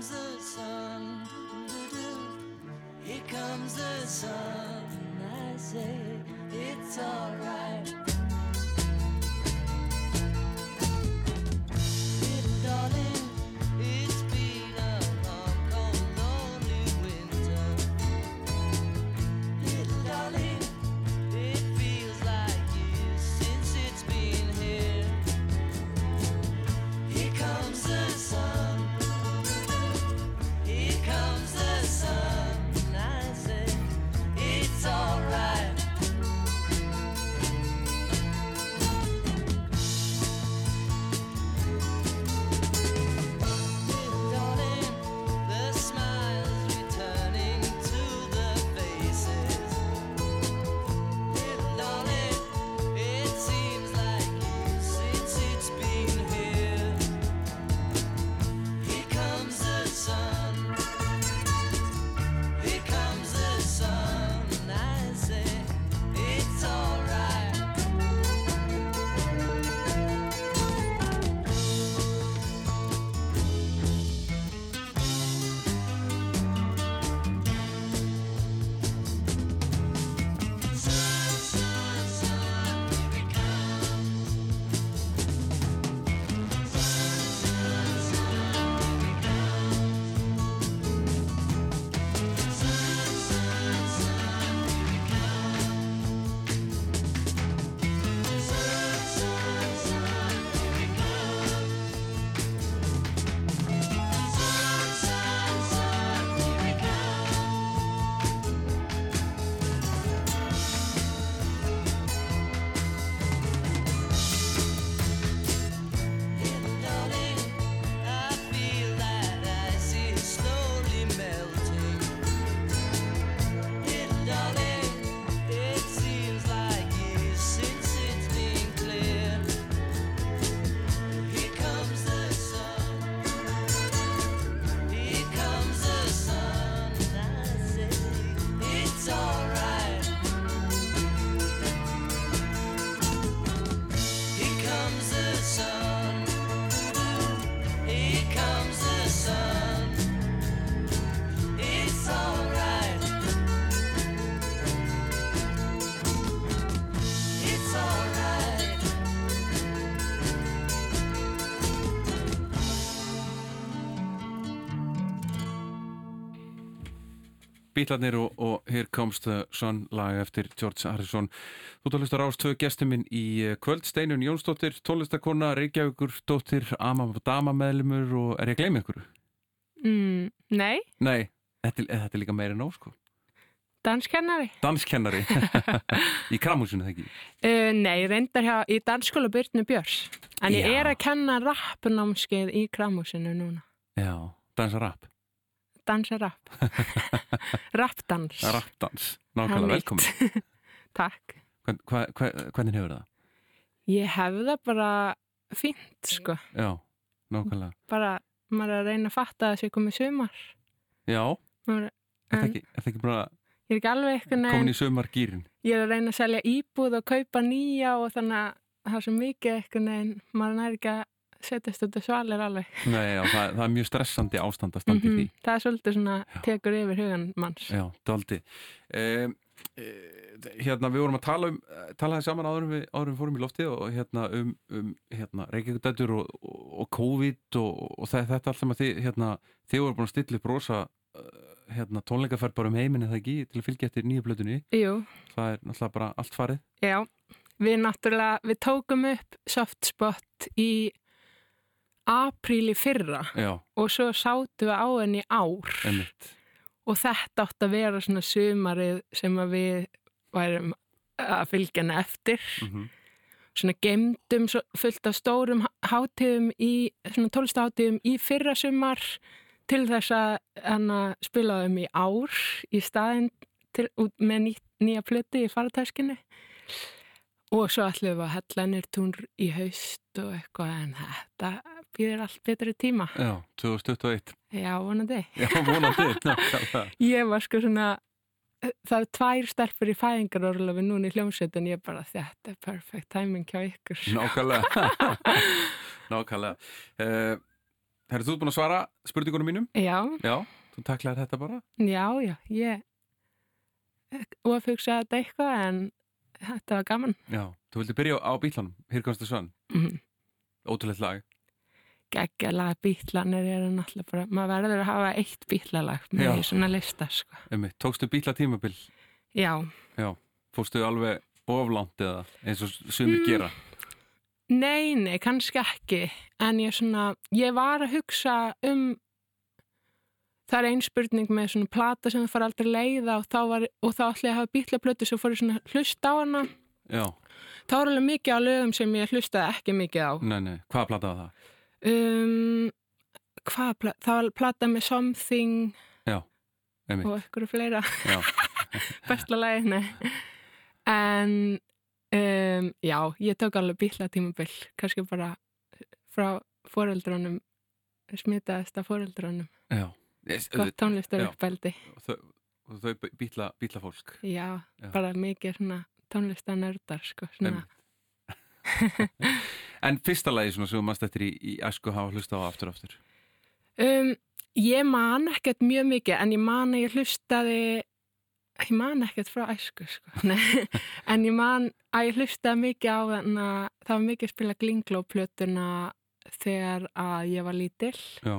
comes the sun. Here comes the sun. I say Bílarnir og, og Here Comes the Sun lag eftir George Harrison Þú tónlist að rást tvö gestur minn í eh, kvöld Steinun Jónsdóttir, tónlistakona Reykjavíkur dóttir, Ama Dama meðlumur og er ég að gleyma ykkur? Mm, nei, Nei, þetta, er- þetta er líka meira en nóg sko danskennari. Danskennari í kramhúsinu þegar ekki Uh, nei, reyndar hjá í dansskóla Byrnu Björs. En ég Já. er að kenna rappnámskeið í kramhúsinu núna. Já, dansa rap, Dansa rapp. Rappdans. er Nákvæmlega velkomin Takk. Hvern, hva, hva, Hvernig hefur það? Ég hef það bara fínt, sko. Já, nákvæmlega Bara, maður er að reyna að fatta að það sé komið sumar. Já, Maður, er það en ekki, er það ekki bara ég er ekki alveg eitthvað komin neginn. í sömargýrin? Ég er að reyna að selja íbúð og kaupa nýja og þannig að það er svo mikið eitthvað neginn. Maður næri ekki að setjast þetta svalir alveg. Nei, já, það, það er mjög stressandi ástand að standa í því Mhm. Það er svolítið svona tekur yfir hugan manns. Já, daldi um, e, Hérna, við vorum að tala um tala það saman áður en við, áður en við fórum í lofti og hérna um, um hérna, Reykjavík-dættur og, og, og COVID og, og það, þetta allt sem að þið hérna, þið voru búin að stilla upp rosa uh, hérna, tónleikaferð bara um heiminn eða ekki til að fylgja eftir nýju blötunni Jú, það er náttúrulega bara allt farið já. Við náttúrulega, við tókum upp Softspot í apríli fyrra Já, og svo sátum við á henni ár. Einmitt. Og þetta átt að vera svona sumarið sem við værum að fylgja henni eftir. Mm svona gemdum fullt af stórum hátíðum í, svona tólstahátíðum í fyrra sumar til þess að hana spilaðum í ár í staðinn til, út með ný, nýja plöti í faratæskinu og svo ætlum við að hella nýr tún í haust og eitthvað en þetta býðir allt betri tíma. Já, 2021 Já, vonandi. Já, vonandi. Ég var sko svona, það er tvær stelpur í fæðingarorlofi núna í hljómsveitin, ég bara þetta er perfect timing hjá ykkur. Nákvæmlega Nákvæmlega uh, Herra, þú ert búin að svara spurningunum mínum? Já, Já, þú taklaðir þetta bara? já, já, ég að fugsa þetta eitthvað en þetta var gaman. Já. Þú vildi byrja á, bítlanum, Here Comes the Sun, Mm. ótrúlegt lag. Geggjalega bítlanir eru náttúrulega bara, maður verður að hafa eitt bítlalag með Já. í svona lista, sko. Einmitt, tókstu bítla tímabil, Já, fórstu alveg oflant eða eins og sumir Mm. gera? nei, nei, kannski ekki, en ég svona, ég var að hugsa um, það er ein spurning með svona plata sem það fara aldrei leiða og þá, var, og þá ætla ég að hafa bítlaplötu sem fór ég svona hlust á hana. Já, Það var alveg mikið á lögum sem ég hlustaði ekki mikið á. nei, nei, hvaða plata var það? Um, hvað, pla- það var plata með Something Einmitt, og eitthvað fleira, já, besta lagi, nei. En um, já, ég tók alveg bíla tímabill, kannski bara frá foreldrunum, smitaðist af foreldrunum, já. Yes, gott tónlistar já. uppbeldi. Og þau, bítla, bítla fólk. Já, Já. bara mikið svona tónlistarnördar, sko, svona. En fyrsta lagi svona sem þú mannst eftir í, í æsku hafa hlusta á aftur aftur. Um, ég man ekkert mjög mikið, en ég man að ég hlustaði, ég man ekkert frá æsku, sko. En ég man að ég hlustaði mikið á þannig að það var mikið að spila glinglóplötuna þegar að ég var lítill. Já,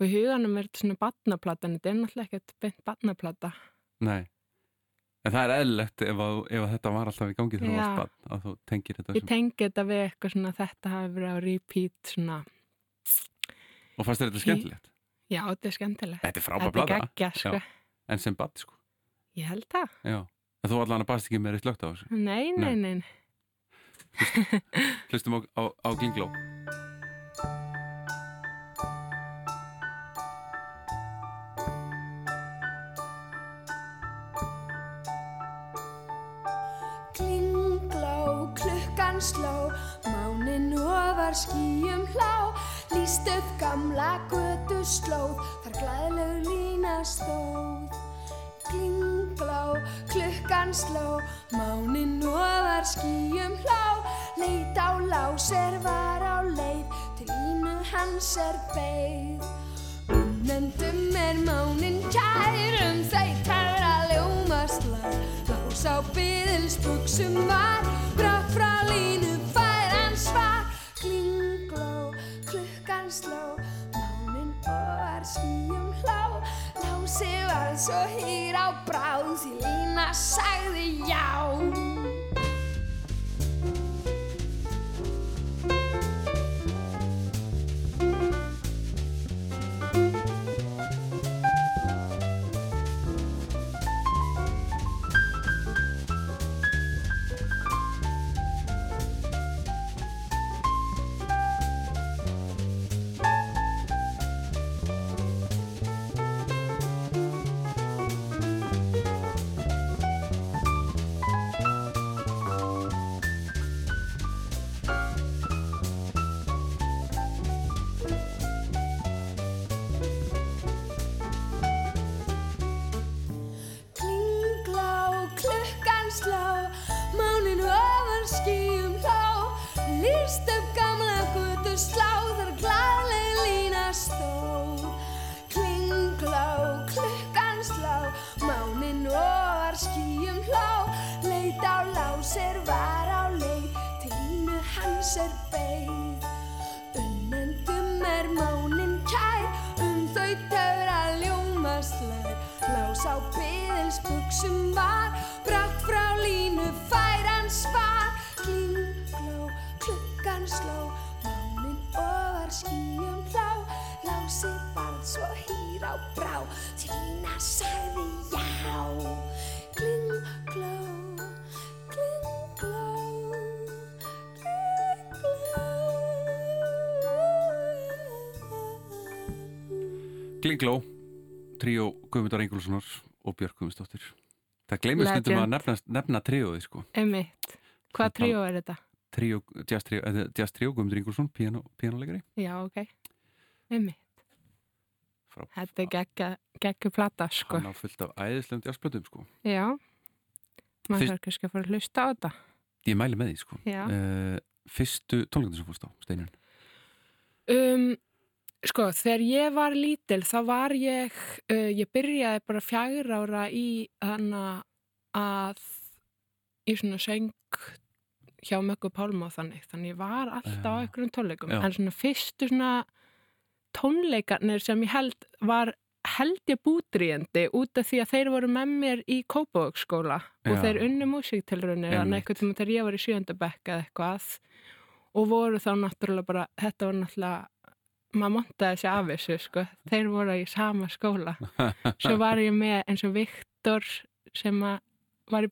Og í huganum er þetta svona batnaplata, en þetta er náttúrulega ekkert beint batnaplata. nei. En það er eðlilegt ef, að, ef að þetta var alltaf í gangi þegar þú varst bann, að þú tengir þetta Ég tengi þetta við eitthvað svona, þetta hafi verið á repeat, svona, Og fannst þetta skemmtilegt? já, þetta er skemmtilegt. Þetta er frábæð blada, geggja, sko. en sem bann, sko. Ég held það. Já. En þú allan að barst ekki með eitt lögt á þessu. Nei, nei, nei. nei. Hlustum á, á, á Gingló. Sló, mánin ofar skýjum hlá, líst upp gamla götu slóð, þar glæðleg lína stóð. Klingló, klukkan sló, mánin ofar skýjum hlá, leit á láser var á leið, til línu hans er beigð. Unnendum er mánin kærum þeitar að ljómast lag. Lás á byðilsbuxum var frá línu fær hann svar. Klingló, klukkan sló Mánin og skýjum hlá Lási var svo hýr á bráð Því lína sagði já klingló. Gingló, tríó Guðmundar Ingúlssonar og Björk Guðmundsdóttir. Það Legend. stundum að nefna, nefna tríóði, sko. Einmitt. Hvað tríó er þetta? Tríó, jazz tríó, jazz tríó Guðmundur Ingúlsson, piano, pianolegari. Já, ok. Einmitt. Frá, Þetta er geggja, geggju plata, sko. hann á fullt af æðislegum jazzplötum, sko. Já. Maður þarf kannski að fara að hlusta á þetta. Ég mæli með því, sko. Uh, fyrstu tónleikundir sem fórst á, Steinun. Um, Sko, þegar ég var lítil þá var ég, uh, ég byrjaði bara fjagur ára í hana að í svona söng hjá Möggu Pálma og þannig, þannig ég var alltaf á Já. einhverjum tónleikum, Já. en svona fyrstu svona tónleikarnir sem ég held var held ég búdríjandi út af því að þeir voru með mér í Kópavóksskóla og þeir unnu músíktilraunir Einmitt. þannig einhvern tíma þegar ég var í sjöndabekka eða eitthvað og voru þá náttúrulega bara, þetta var náttúrulega maður montaði sig af þessu sko þeir voru í sama skóla svo var ég með eins og Viktor sem að var í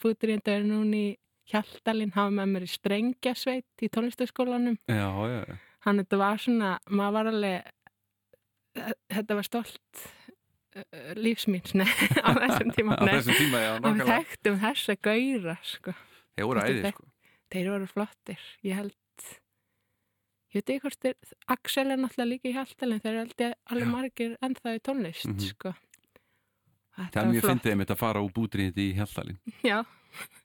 er núna í Hjaltalín hafa með mér í strengjasveit í tónlistaskólanum Já, já, já. hann þetta var svona, maður var alveg þetta var stolt uh, lífsmýns nei, á þessum tíma Á þessum tíma, já, og við nákvæmlega. þekktum þessa gauðra sko. Þeir voru Þetta æði, er sko. þeir voru flottir ég held ég veit ekki hvort þeir, Axel er náttúrulega líka í hjaltalinn þeir aldrei alveg margir ennþá í tónlist Mhm. sko. Þetta Það er mjög fyndið einmitt að fara úr búdrið í Hjallalín. Já,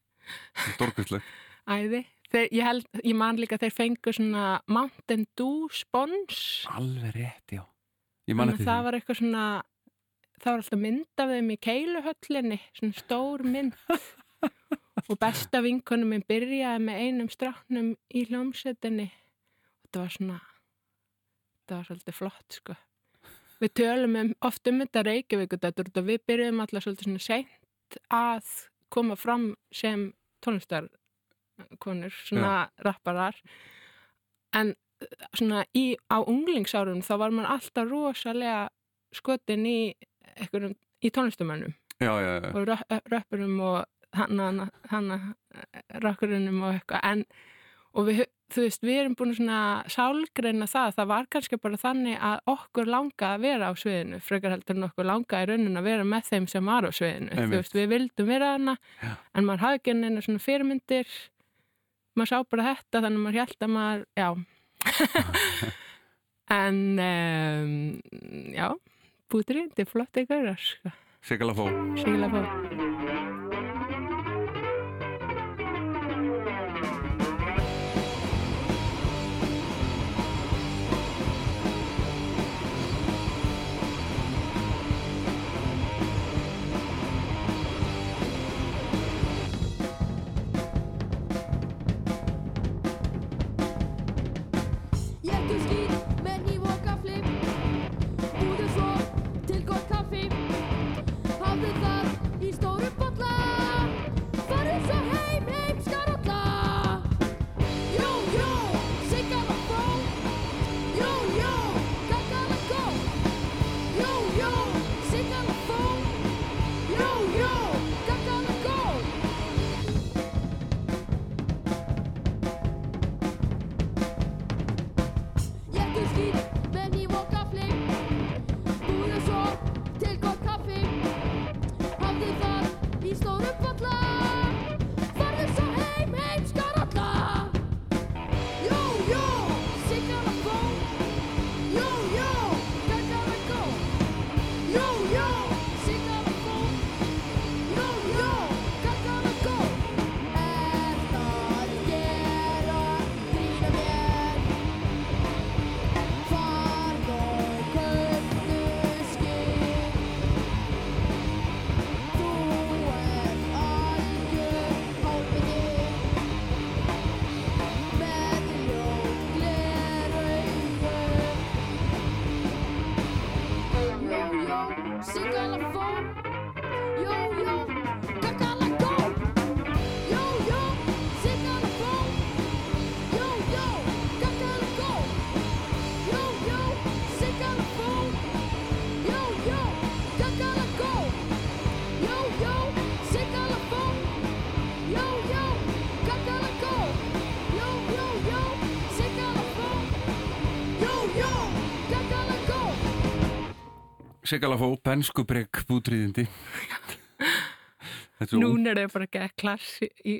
Dorkvistleg. æði þeir, ég, held, ég man líka þeir fengu svona Mountain Dew spons Alveg rétt, já. Þannig að það var eitthvað svona það var alltaf mynd af þeim í keiluhöllinni svona stór mynd og besta vinkonum minn byrjaði með einum stráknum í hljómsettinni þetta var svona þetta var svolítið flott sko. Við tölum um, oft um þetta Reykjavíkudættur og við byrjuðum alltaf svolítið svona seint að koma fram sem tónlistarkonur svona rapparar. En eh, svona í, á unglingsárunum þá var maður alltaf rosalega skotin í í tónlistamönnum og rö- röppurum og hanna, rökkurunum og eitthvað. En og við, þú veist, við erum búin svona sálgreina það, það var kannski bara þannig að okkur langa að vera á sviðinu frekar heldur en okkur langa í raunin að vera með þeim sem var á sviðinu, Einmitt. þú veist, við vildum vera hana, Já. en maður hafði ekki neina svona fyrirmyndir maður sá bara þetta þannig að maður held að maður, já en um, já, þetta er flott eitthvað sko. Sigala fó. Sigla fór. Sigala fó, benskubrygg búdriðindi. Þetta er það bara ekki klassi, í,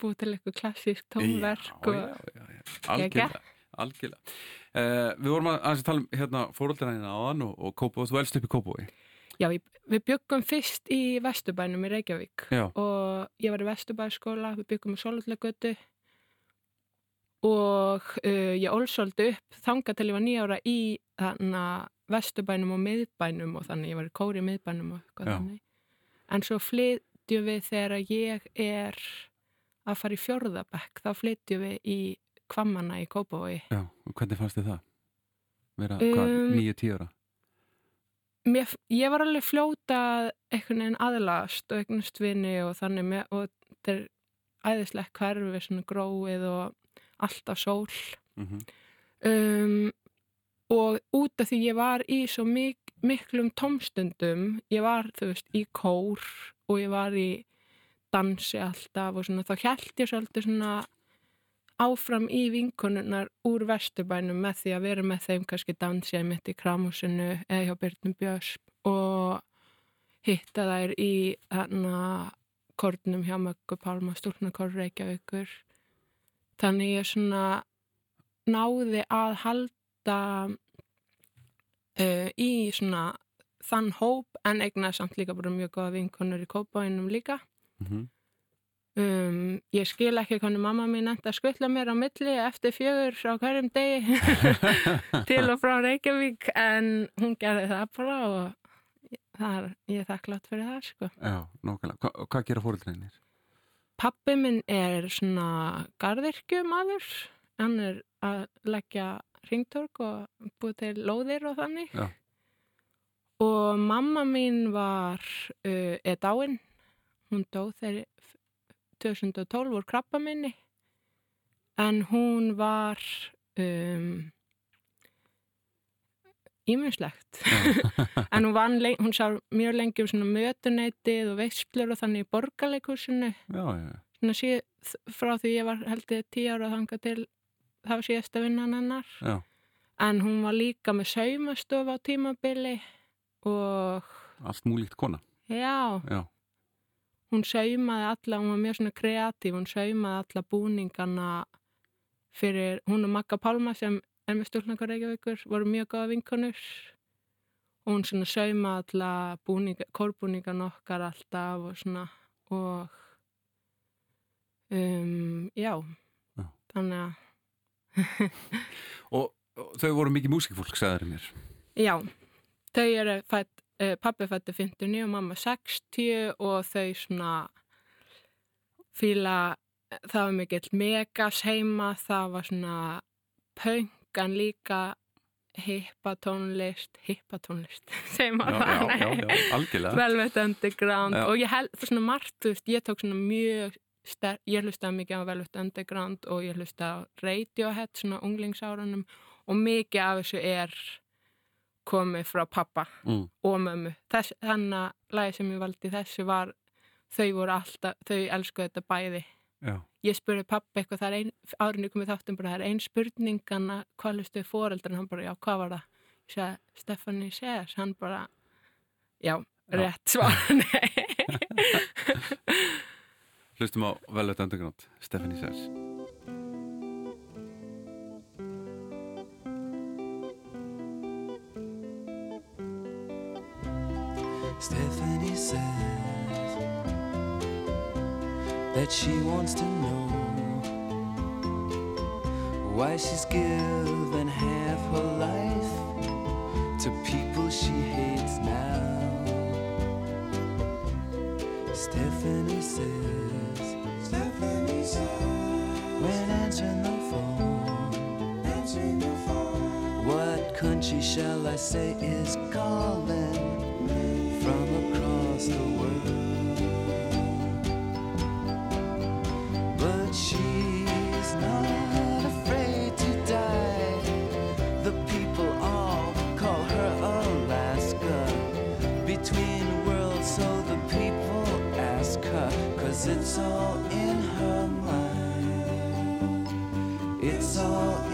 búið til eitthvað klassísk tónverk Já, já, já. Algjörlega, algjörlega. Uh, við vorum að, að tala um hérna, fóröldræðina áðan og, og Kópó, þú elst upp í Kópói. Já, við, byggum fyrst í Vesturbænum í Reykjavík og ég var í Vesturbæskóla, við byggum í Sólutlegötu og uh, ég ólsóldi upp þanga til ég var nýjára í þarna vesturbænum og miðbænum og þannig ég var í kóri í miðbænum og eitthvað Já. þannig en svo flytjum við þegar ég er að fara í fjórðabekk þá flytjum við í Kvammanna í Kópavogi Já, og hvernig fannst þið það? Vera, hvað, Um, nýju, tíu ára? Mér, ég var alveg fljóta einhvern veginn aðlast og eignast vini og þannig með, og þetta er æðislegt hverfi, svona gróið og alltaf sól Mm um, og út af því ég var í svo mik miklum tómstundum ég var, þú veist, í kór og ég var í dansi alltaf og svona, þá held ég svolítið svona áfram í vinkonunnar úr vesturbænum með því að vera með þeim kannski dansi að mitt í kramhúsinu eða hjá Byrnum Björsp og hitta þær í þarna kornum hjá Möggu Pálma stúrnakorr Reykjavíkur. Þannig ég svona náði að halda uh, í svona þann hóp en eignaði samt líka bara mjög góða vinkonur í kópáinum líka -hmm. um, ég skil ekki hvernig mamma mín enda að skutla mér á milli eftir fjögur á hverjum degi til og frá Reykjavík en hún gerði það bara og það er, ég er þakklátt fyrir það sko. Já, nákvæmlega. Hva, hvað gera fóreldreinir? Pappi minn er svona garðirkjumadur, hann er að leggja ringtork og búið til lóðir og þannig. Já. Og mamma mín var, uh, er dáin, hún dó þegar 2012 úr krabba minni, en hún var um, íminnslegt. en hún, vann, len- hún sá mjög lengi um svona mötuneytið og veistlur og þannig í borgarleikursinu frá því ég var held ég tíu ára þanga til var síðasta vinnan hennar já. en hún var líka með saumastof á tímabili og Allt múlíkt kona. já, Já, hún saumaði alla, hún var mjög svona kreatív hún saumaði alla búningana fyrir, hún og Magga Pálma sem er með stúlnakar Reykjavíkur voru mjög góða vinkonur og hún svona saumaði alla búninga, kórbúningan okkar alltaf og svona og um, já, Já. þannig að og, og þau voru mikið músikfólk, sagðar mér. Já, þau eru fætt, uh, pappi fætti 59 og mamma 60 og þau svona fíla, það var mikill megas heima, það var svona punk en líka hippatónlist, hippatónlist, Já, maður já, það, já, nei. já, algjörlega. Velvet Underground Já. og ég held svona margt, ég tók svona mjög ég hlustaði mikið á Velvet Underground og ég hlustaði á Radiohead svona unglingsárunum og mikið af þessu er komið frá pappa Mm. og mömmu. Þess, þannig að lagi sem ég valdi þessu var þau voru alltaf, þau elskuðu þetta bæði. Já, Ég spurði pappa eitthvað, það er ein, árinu komið þáttum bara, það er ein spurningana, hvað hlustuðu fóreldrar, hann bara, já, hvað var það? Ég sagði, Stephanie Says, hann bara, já, rétt svar, nei. hlustum á Velvet Underground, Stephanie Says. Stephanie says that she wants to know why she's given half her life to people she hates now. Stephanie says, Stephanie says, when answering the phone, answering the phone, what country shall I say is calling? from across the world. Oh.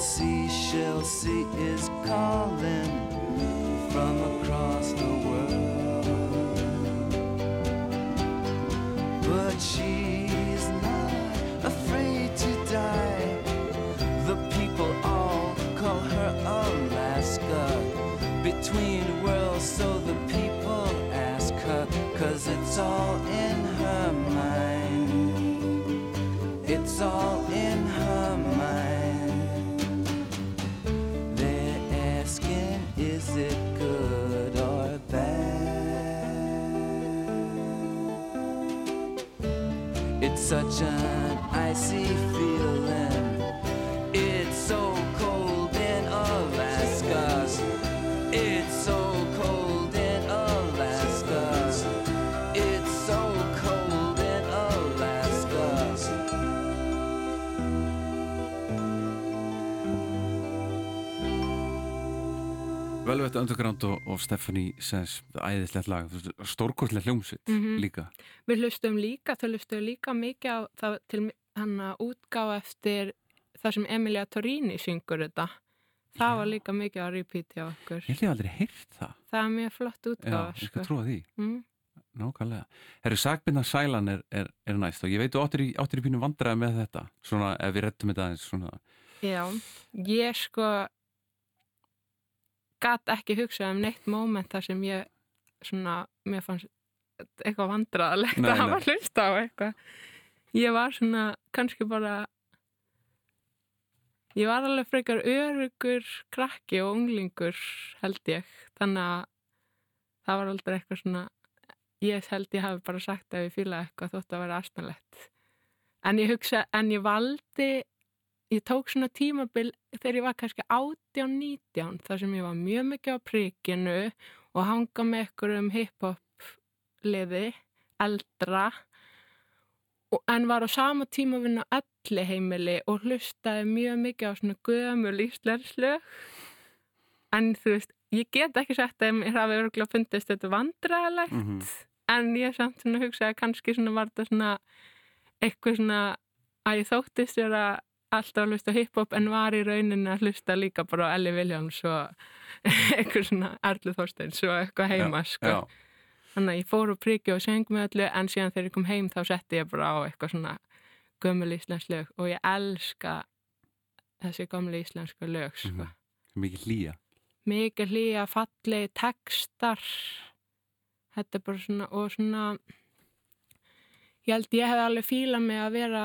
Seashell sea is calling from across the world? Velvet Underground og, og Stephanie Says æðislegt lag, stórkortlega hljómsveit Mhm. líka Við hlustum líka, þau hlustum líka mikið á það til hann að útgáfa eftir það sem Emilia Torini syngur þetta. Það var líka mikið á repeat hjá okkur. Ég hef aldrei heyrt það Það er mjög flott Já, útgáfa, ég sko. skal trúa því Mm. Nákvæmlega. Herru, sagbinda sælan er, er, er næst og ég veit þú áttir í, áttir í pínu vandræði með þetta svona ef við rettum þetta aðeins svona Já, ég sko gat ekki hugsað um neitt moment þar sem ég svona, mér fannst eitthvað vandræðalegt Nei, að hafa hlust á eitthvað. Ég var svona, kannski bara ég var alveg frekar örugur krakki og unglingur held ég, þannig að það var aldrei eitthvað svona ég held ég hafi bara sagt að ég fíla eitthvað þótt að vera astanlegt en ég hugsa, en ég valdi ég tók svona tímabil þegar ég var kannski 18-19 þar sem ég var mjög mikið á príkinu og hanga með ykkur um hip-hop liði, eldra og, en var á sama tíma að vinna öllu heimili og hlustaði mjög mikið á svona gömul íslenslög. En þú veist, ég get ekki sagt að mér hafi örgulega fundist þetta vandræðalegt mm en ég samt svona hugsaði að kannski svona var þetta svona eitthvað svona að ég þóttist vera alltaf að hlusta hip-hop en var í rauninni að hlusta líka bara á Ellie Williams og eitthvað svona Erlu Þorsteins og eitthvað heima sko. Já, þannig að ég fór og prikki og söng með öllu en síðan þegar ég kom heim þá setti ég bara á eitthvað svona gömul íslensk lög og ég elska þessi gömul íslenska lög sko. Mhm. mikið hlýja mikið hlýja, fallegi textar þetta er bara svona og svona ég held ég hef alveg fílað mig að vera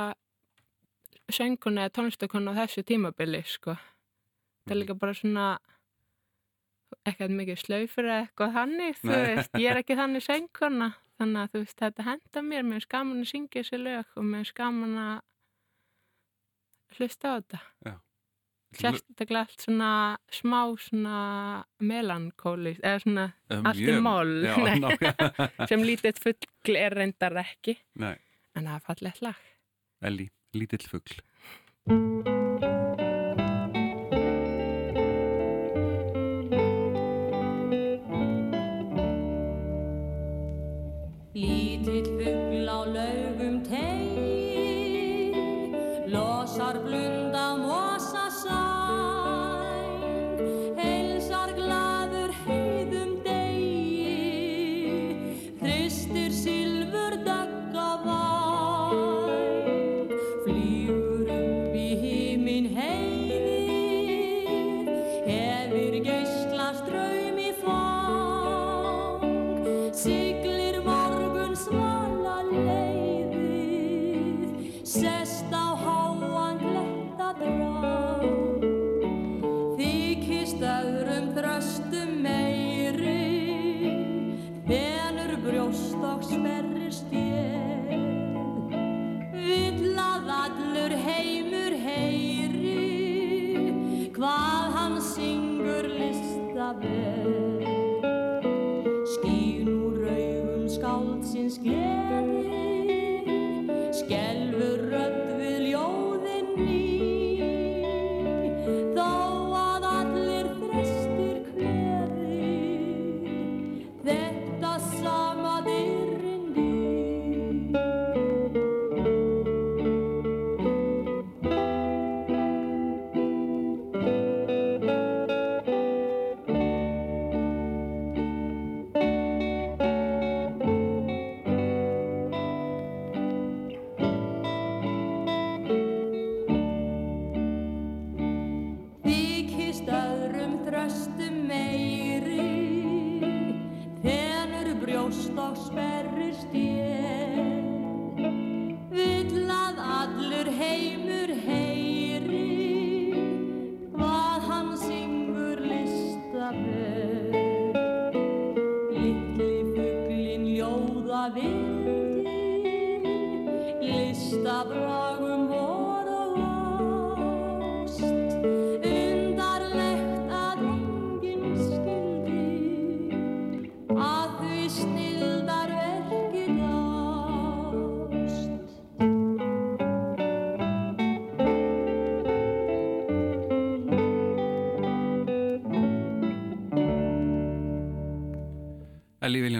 sönguna eða tónlistakona á þessu tímabili sko. Þetta er líka bara svona ekkert mikið slaufur eða eitthvað þannig þú veist, ég er ekki þannig sönguna þannig að þú veist, þetta henda mér. Mér er skaman að syngja þessi lög og mér er skaman að hlusta á þetta. Sérstaklega allt svona smá svona melankóli eða svona Um, allt í Já, nákvæmlega. sem lítið fuggl er reyndar ekki. Nei, en það er fallegt lag. Elli, lítill fugl στο.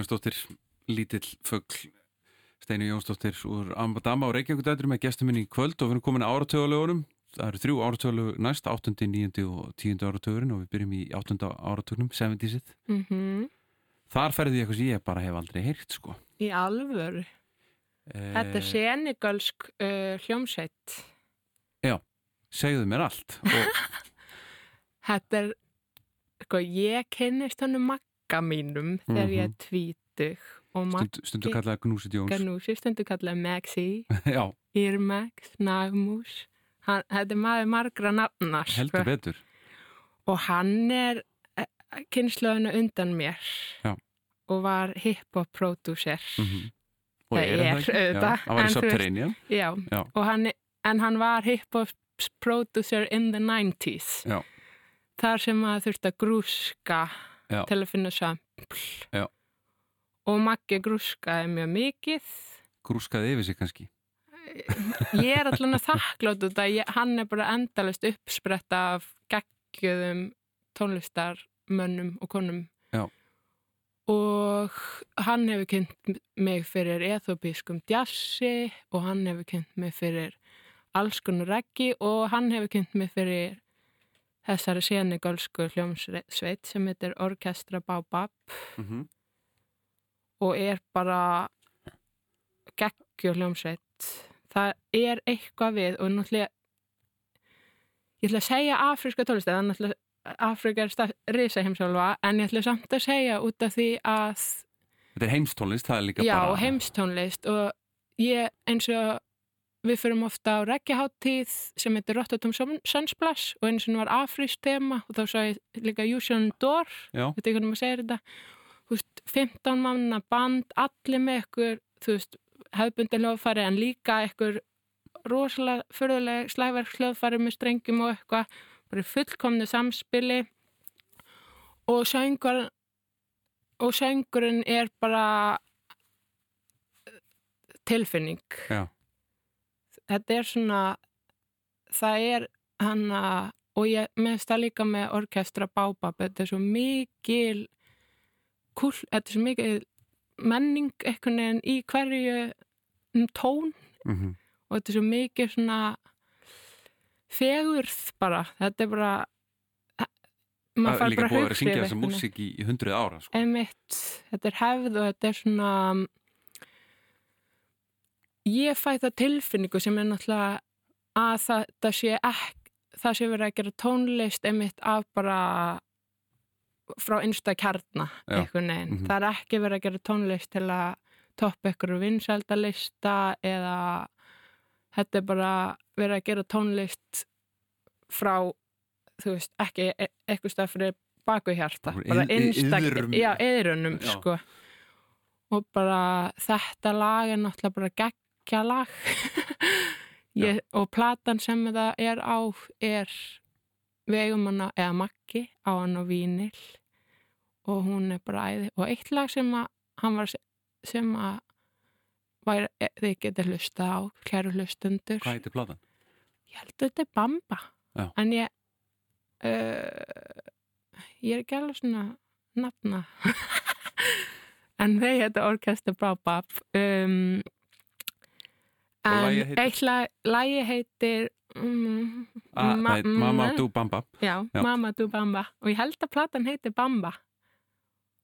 Elli Viljánsdóttir, lítill fögl Steini Jónsdóttir úr Ambadama og Reykjavík með gestum minni í kvöld og við erum komin að áratögulegurum það eru þrjú áratögulegu næst 8., 9. og 10. áratögurinn og við byrjum í 8. áratögnum 70-sitt mm þar ferði ég eitthvað sem ég bara hef aldrei heyrt sko Í alvöru. Þetta er Eh, senigölsk uh, hljómsveit. segðu mér allt og, Þetta er, sko, ég kynnist hann magga mínum þegar ég er Mhm. tvítug stund, stundu kallaði Gnúsit Jóns nú sér stundu kallaði Maxi, Irmax, Nagmús. Hann, þetta er maður margra nafnar. heldur betur Og hann er kynnslöðinu undan mér Já. og var hip-hop producer. mm og Það er, auðvitað, það var í Subterranean hann, en hann var hip-hop producer in the 90s. Já. Þar sem að þurfti að grúska Já. til að finna sampl. Já. Og Maggi grúskaði mjög mikið. grúskaði yfir sig kannski Ég er allan að þakklátt út að ég, hann er bara endalist uppspretta af geggjöðum tónlistarmönnum og konum. Já. Og hann hefur kynnt mig fyrir ethopískum djassi og hann hefur kynnt mig fyrir alls konar reggi og hann hefur kynnt mig fyrir þessari senegálsku hljómsveit sem heitir Orkestra Baobab mm -hmm. og er bara geggjur hljómsveit það er eitthvað við og náttúrulega ég ætla að segja afríska tónlist það er náttúrulega Afrika er risa heimsálfa en ég ætla samt að segja út af því að þetta er heimstónlist, það er líka já, bara heimstónlist og ég eins og við fyrum ofta á reggjaháttíð sem heitir Rotterdam Sunsplash og eins og var afrísk tema og þá sá ég líka Usain Door veit ekki hvernig maður segir þetta. Veist, 15 manna band allir með ykkur, þú veist hefðbundin hljóðfæri en líka ykkur rosalega förðuleg slægverk hljóðfæri með strengjum og eitthvað. Bara fullkomnu samspili. Og söngur og söngurinn er bara tilfinning. Já, þetta er svona það er hann að og ég meðst það líka með orkestra Bábab, þetta er svo mikil kúl, þetta er svo mikil menning einhvern veginn í hverju um tón. Mm og þetta er svo mikil svona fegurð bara, þetta er bara það maður er fær líka bara búið að vera að syngja þessa músík í, í hundruð ára sko. Einmitt, þetta er hefð og þetta er svona ég fæ það tilfinningu sem er náttúrulega að það, það sé ekki það sé verið að gera tónlist einmitt af bara frá einsta kjarna einhvern veginn. Mhm. Það er ekki verið að gera tónlist til að toppa ykkur vinsældalista eða þetta er bara verið að gera tónlist frá þú veist, ekki e eitthvað stað fyrir baku hjarta, Bara bara ið- ið- einstak iðrum. já, eðrunum, sko og bara þetta lag er náttúrulega bara geggja lag. Ég, og platan sem það er á er hana, eða Maggi á hann á Vínil. Og hún er bara æði og eitt lag sem að hann var sem að væri, e, þið getur hlusta á kæru hlustundur hvað heitir platan? ég held að þetta er Bamba. Já. en ég uh, ég er ekki alveg svona nafna. En þau heita Orkestra Bábab um, en eitt lagi heitir um, Ah, Ma- það er Mama Ma- Do Bamba já, Já. Mama Du Bamba og ég held að platan heitir Bamba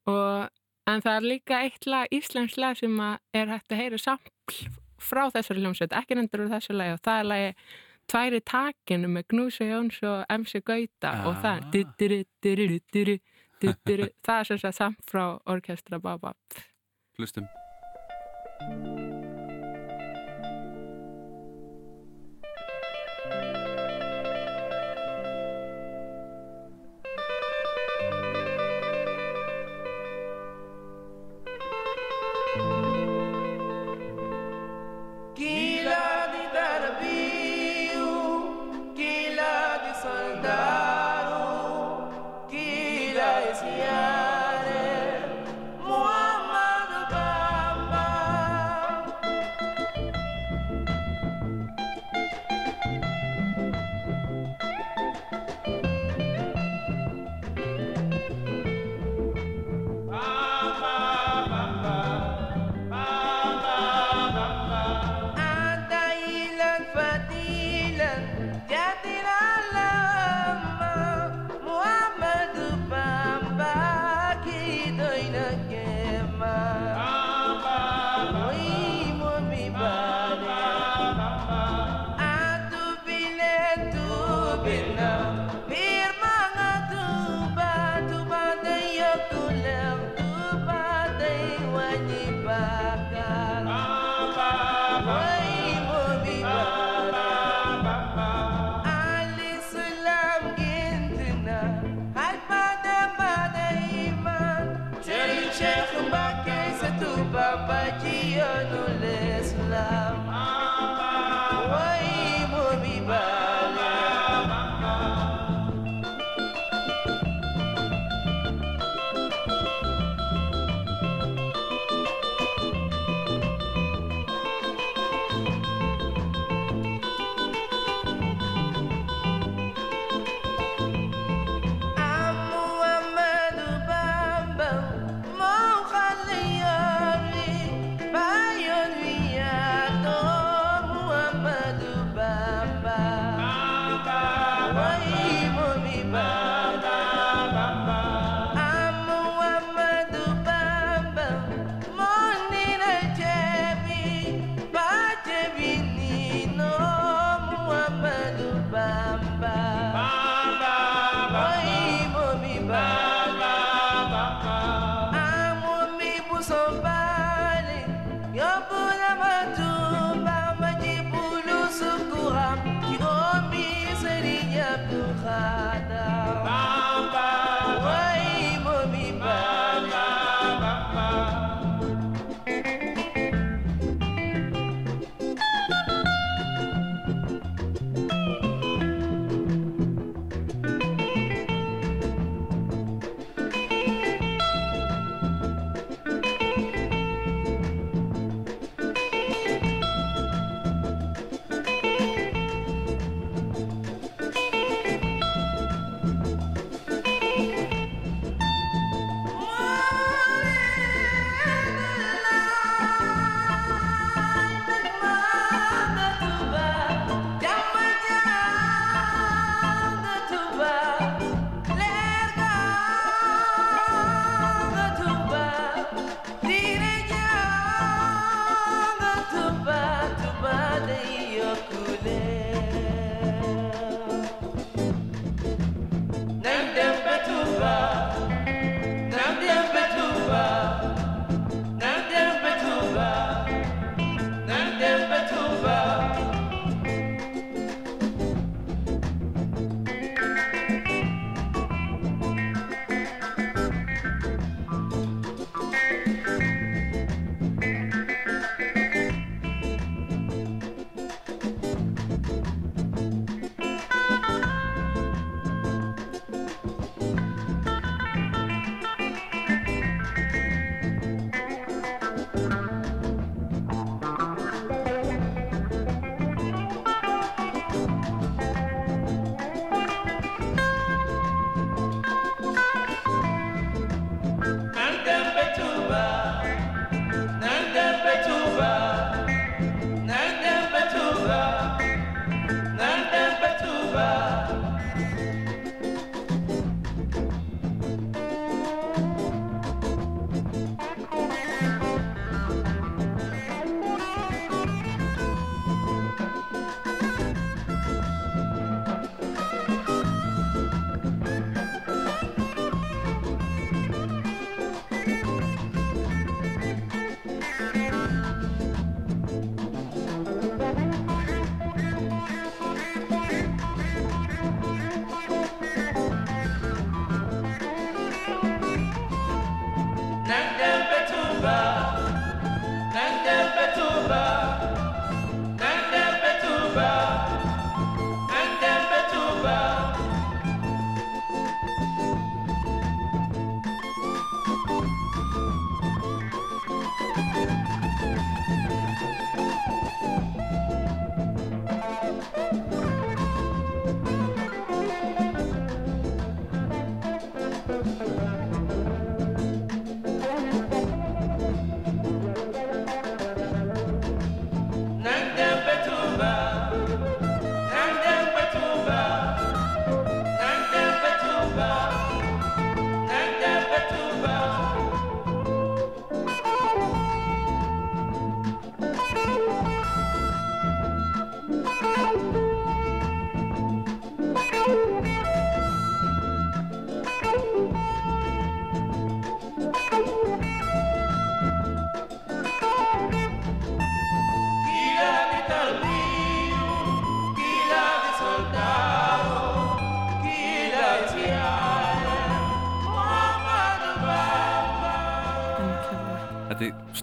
og en það er líka eitt lag, íslensk lag sem er hægt að heyra sampl frá þessari hljómsveit, ekki nendur úr þessu lagi og það er lagi Tværi takinu með Gnúsa Jóns og MC Gauta og það Ah. du-du-du, du-du-du, du-du-du. það er sem sagt samt frá Orkestra Baba hlustum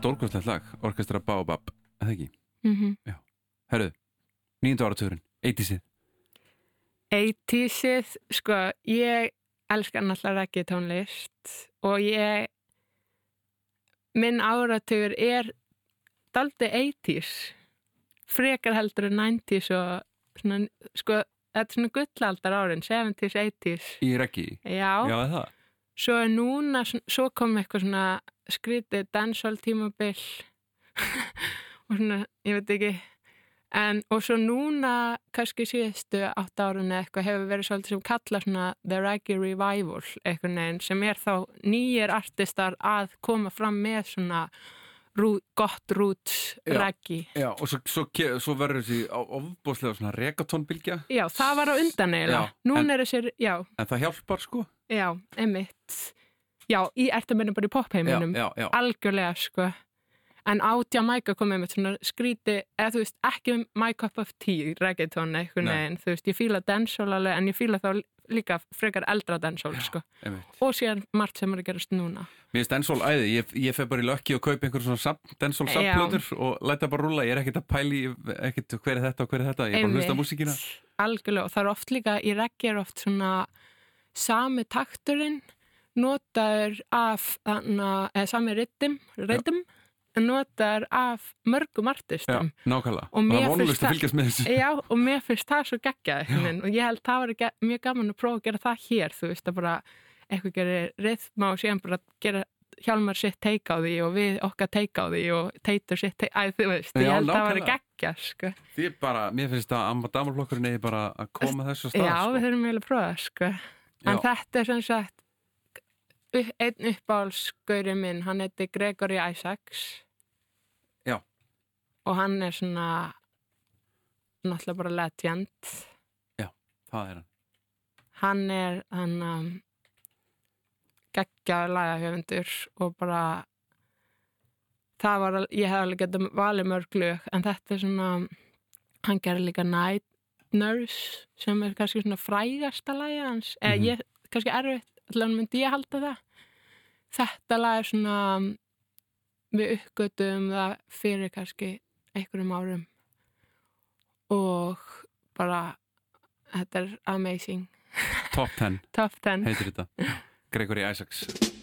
stórkvæmslegt lag, Orkestra Baobab eða ekki, mm herruðu nýjöndu áratugurinn, 80-sið 80-sið, sko, ég elskar náttúrulega reggae tónlist og ég minn áratugur er daldi 80s frekar heldur en 90s og svona, sko, þetta er svona gullaldar árin 70s, 80s í reggi, já, já eða það? Svo núna svo kom eitthvað svona skrítið dansál tímabil og svona, ég veit ekki. En og svo núna kannski síðustu átt árun eða eitthvað hefur verið svolítið sem kalla svona The Reggae Revival eitthvað neginn sem er þá nýjir artistar að koma fram með svona rú, gott roots Já. reggae Já, og svo, svo, svo verður þessi ofboðslega svona regatónbylgja Já, það var á undan Já, Núna en- er þessir, já, en það hjálpar sko. Já, emitt Já, í ertumennum bara í popheiminum algjörlega sko. En á Jamaica komið með svona skríti eða þú veist ekki my cup of tea reggaeton eitthvað neginn þú veist ég fíla dancehall alveg en ég fíla þá líka frekar eldra dancehall sko. einmitt. og síðan margt sem er að gerast núna. Mér finnst dancehall æði, ég, ég fer bara í lökki og kaupa einhver svona dancehall Já. subplötur og læta bara rúla, ég er ekkert að pæli ekkert hver er þetta og hver er þetta, ég er bara að hlusta á músíkina. Algjörlega og það er oft líka í reggae er oft svona sami takturinn notaður af sami rytm rytm notaður af mörgum Já, artistum nákvæmlega, Og það er vonlust að það- fylgjast með þessu Já, og mér finnst það svo geggjað og ég held það var mjög gaman að prófa að gera það hér, þú veist, að bara eitthvað gerir rithma og síðan bara gera Hjálmar sitt teika á því og við okkar teika á því og teitur sitt teika, æ, þú veist, ég Já, held það var nákvæmlega. geggjað, sko. Því er bara, mér finnst að amma damarflokkurinn eigi bara að koma þessu stað Já, sko. við þurfum eiginlega að prófa það, sko. En Já. þetta er sem sagt einn uppáhalsgauri minn, hann heiti Gregory Isaacs. Já. Og hann er svona náttúrulega bara legend. Það er hann hann er hann um, geggjaður lagahöfundur og bara það var, ég hef alveg getað valið mörg lög, en þetta er svona hann gerir líka Night Nurse sem er kannski svona frægasta lagi hans, eða Mhm. ég kannski erfitt, allan myndi ég halda það. Þetta lag er svona við uppgötum það fyrir kannski einhverjum árum. Og bara þetta er amazing. Top 10 Top 10 heitir þetta. Gregory Isaacs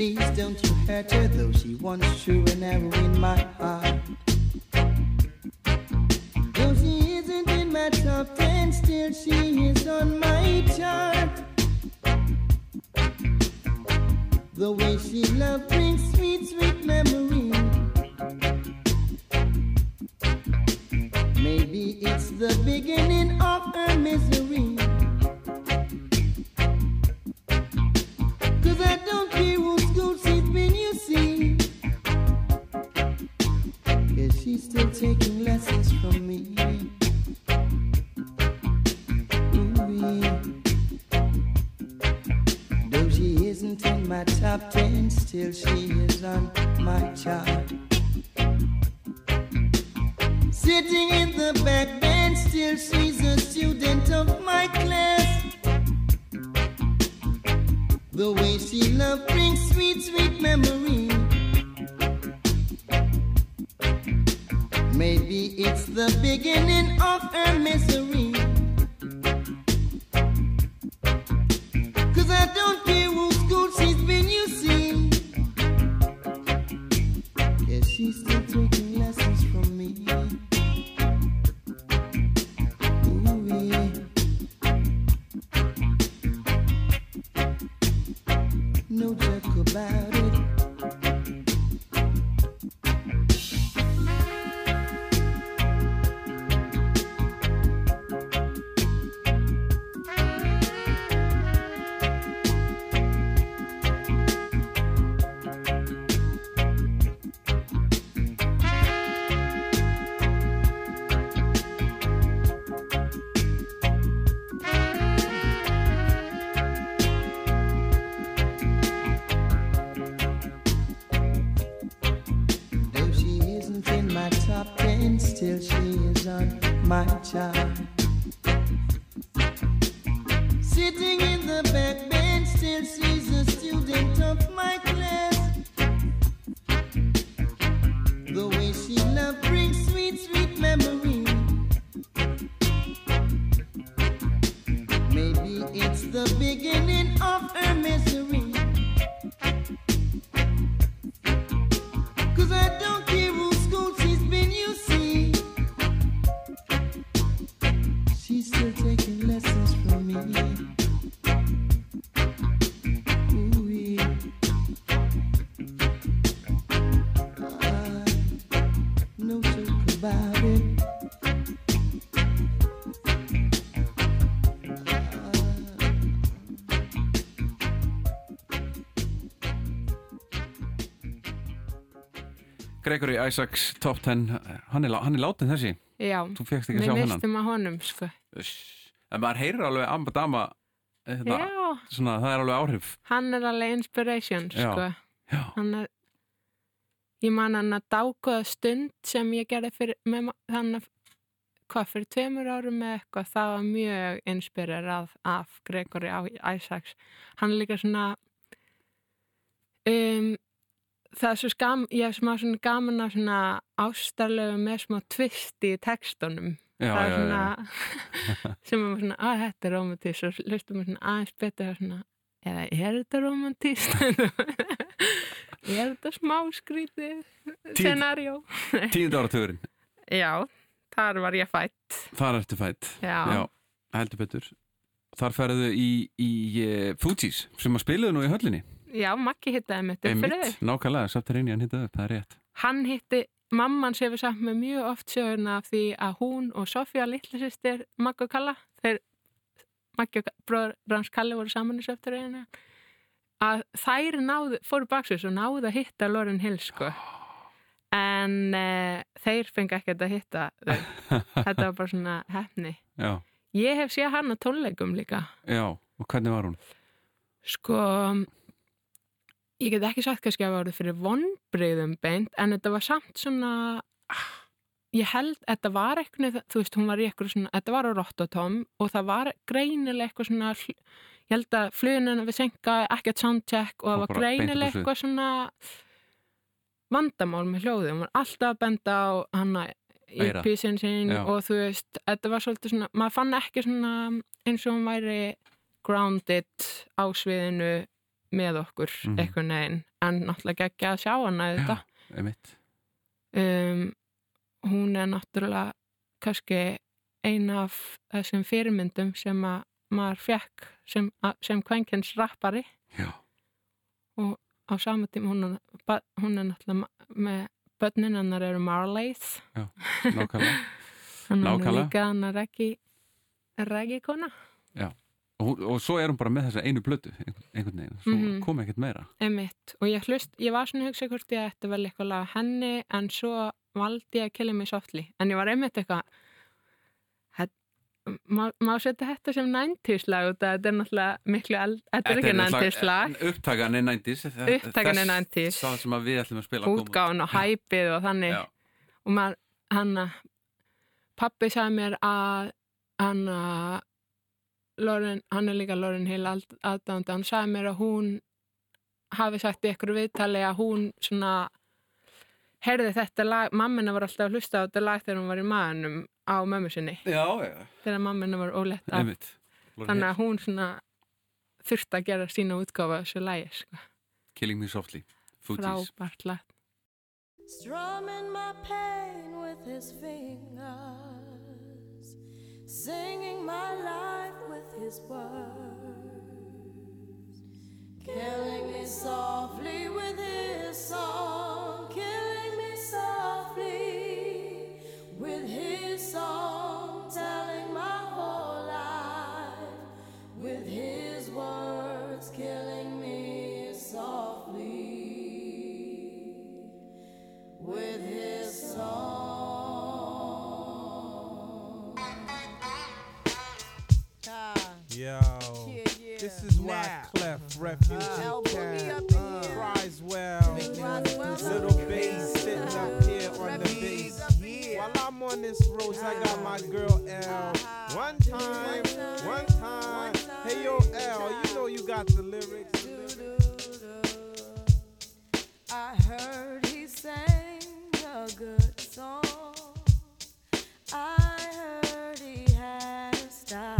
Please don't you hurt her, though she once true and arrow in my heart. Though she isn't in my top ten, still she is on my chart. The way she love brings sweet, sweet memory. Maybe it's the beginning of her misery. Cause I Gregory Isaacs Top 10 hann er, hann er látin þessi Já, við mistum að honum, sko. En maður heyrir alveg amba dama hérna, Já, svona, það er alveg áhrif hann er alveg inspiration, Já. sko. já, Hann er, ég man hann að dákóða stund sem ég gerði fyrir, með, hann að, hvað, fyrir tveimur árum með eitthvað, það var mjög inspirerað af Gregory Isaacs. Hann er líka svona, um, það er svo skam, ég hef smá svona gaman af svona ástarlegu með smá tvisti í textunum. já, það er svona, já. sem er svona, að þetta er romantist og hlustum við svona aðeins betur að svona, eða er þetta romantist? er þetta smá skrítið Tíð- scenarjó? tíund áratugurinn Já, þar var ég fætt. þar ertu fætt Já, já, heldur betur þar ferðu í, í uh, Fugees sem að spiluðu nú í höllinni já Maggi hittaði mitt upp fyrir þau. Nákvæmlega, hann hittaði upp, það er rétt. Hann hitti, mamman við samt með mjög oft söguna af því að hún og Sofía litlisistir Maggi og Kalla, þeir Maggi og bróður hans Kalli voru saman í söfturinn að þær náðu, fóru baksus og náðu að hitta Lauren Hill sko. En uh, þeir fengi ekkert að hitta þau. Þetta var bara svona hefni já, ég hef séð hann á tónleikum líka. Já, og hvernig var hún? Sko, ég get ekki sagt kannski að það voru fyrir vonbreyðum beint, en þetta var samt svona, ég held, þetta var eitthvað, þú veist, hún var í eitthvað svona, þetta var á Rotterdam og það var greinilega eitthvað svona, ég held að fluginu við senka ekkert soundcheck og það var svið. eitthvað svona vandamál með hljóðið, hún var alltaf að benda á hana í písin sín Já. og þú veist, þetta var svolítið svona, maður fann ekki svona eins og hún væri grounded á sviðinu með okkur Mhm. eitthvað neginn en náttúrulega ekki að sjá hana þetta Einmitt. um, hún er náttúrulega kannski ein af þessum fyrirmyndum sem að maður fekk sem, að- sem kvenkins rappari. Já, á sama tíma hún er, hún er náttúrulega með börnin hennar eru Marleys nákvæmlega. Hann er líka hann er ekki reggi kona og, og svo er hún bara með þessa einu blötu einhvern, veginn, svo Mhm. kom ekkert meira Emitt. og ég hlust, ég var svona að hugsa hvort ég ætti vel eitthvað lag af henni en svo valdi ég að killa mig softly en ég var einmitt eitthvað má, má setja þetta sem 90s lag út að þetta er náttúrulega miklu þetta er ekki 90s lag upptakan er 90s Upptakan er 90s. það sem við ætlum að spila koma út. útgáðun og hæpið og þannig Já. og maður, hann að pappi sagði mér að hann að Lauren, hann er líka Lauren Hill aðdánda, hann sagði mér að hún hafi sagt í ykkur viðtali að hún svona heyrði þetta lag, mammina var alltaf að hlusta á þetta lag þegar hún var í maðunum á mömmu sinni, já, já, þegar mammina var ólétt af, einmitt. Þannig að hún svona þurfti að gera sína útgáfa þessu lagi, sko, Killing Me Softly, Fugees frábært lag. Strumming my pain with his fingers, singing my life with his words, killing me softly with his song, Uh-huh. Uh-huh. Cat, up in here. Criswell, little bass sitting up uh-huh. here on the bass. up in here. While I'm on this road, I got my girl L. One time, one time. Hey yo, L, you know you got the lyrics. I heard he sang a good song. I heard he had style.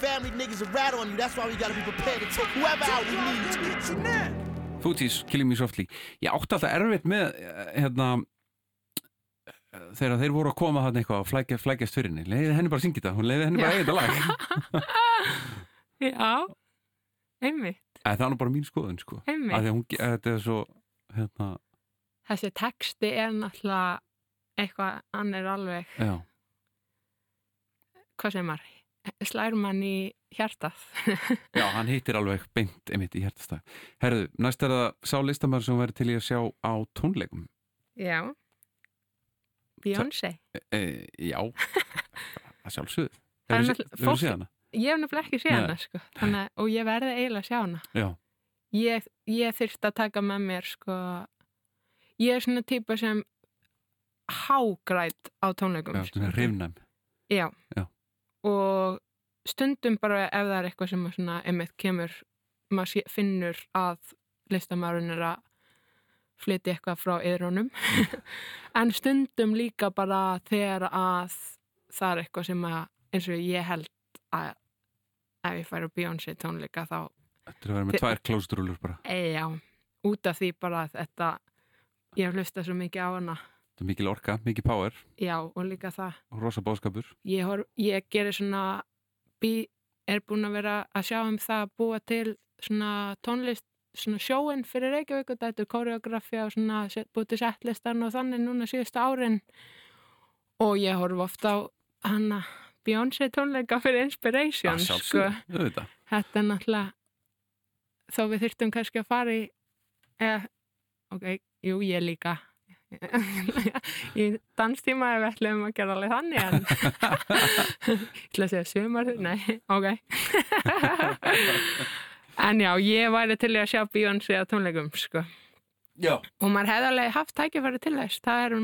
family niggas will rat on you. That's why we gotta be prepared to take whoever out we need. To. Footies, Killing Me Softly. Ég átti alltaf erfitt með eh, hérna eh, þegar þeir voru að koma þarna eitthvað að flækja, flækjast fyrir henni leiði henni bara að syngja þetta, hún leiði henni bara að eiga þetta lag. Já, einmitt, Eða, það er nú bara mín skoðun sko. Einmitt. að hún, að þetta er svo hérna, Þessi texti er náttúrulega eitthvað, hann er alveg, já, hvað sem maður, slær mann í hjartað. já, hann hittir alveg beint einmitt í hjertastag Herðu, næst er það sá listamæður sem verður til í að sjá á tónleikum Já. Beyoncé. e, Já, að sjálfsögðu Hefur náttúrulega- þú séð hana? Ég hef nefnilega ekki séð hana, sko. Þannig, og ég verði eiginlega að sjá hana. Já, Ég, ég þyrfti að taka með mér, sko, ég er svona típa sem hágræt á tónleikum Já, svona hrifnæm Já. Já. Og stundum bara ef það er eitthvað sem svona einmitt kemur, maður finnur að listamæðurinn er að flytja eitthvað frá yðrunum. en stundum líka bara þegar að það er eitthvað sem að, eins og ég held að ef ég færi á Beyoncé tónleika þá, Þetta er að vera með tvær klóstrúlur bara já, út af því bara að þetta, ég hef hlustað svo mikið á hana. Þetta er mikil orka, mikil power. Já, og líka það. Og rosa bóðskapur ég, ég gerir svona er búin að vera að sjá um það að búa til svona tónlist svona sjóin fyrir Reykjavík og þetta er koreografía og svona búið til settlistan og þannig núna síðustu árin. Og ég horf ofta á hana Beyoncé tónleika fyrir Inspiration Já, sko. sjálfsögðu, auðvitað. þetta er náttúrulega þó við þurftum kannski að fara í eða, ok, jú, ég líka í danstíma ef við ætlum að gera alveg þannig en ég ætla að segja sumar? Nei, ok. En já, ég væri til að sjá Beyoncé á tónleikum sko. Og maður hefði alveg haft tækifæri til þess. Það er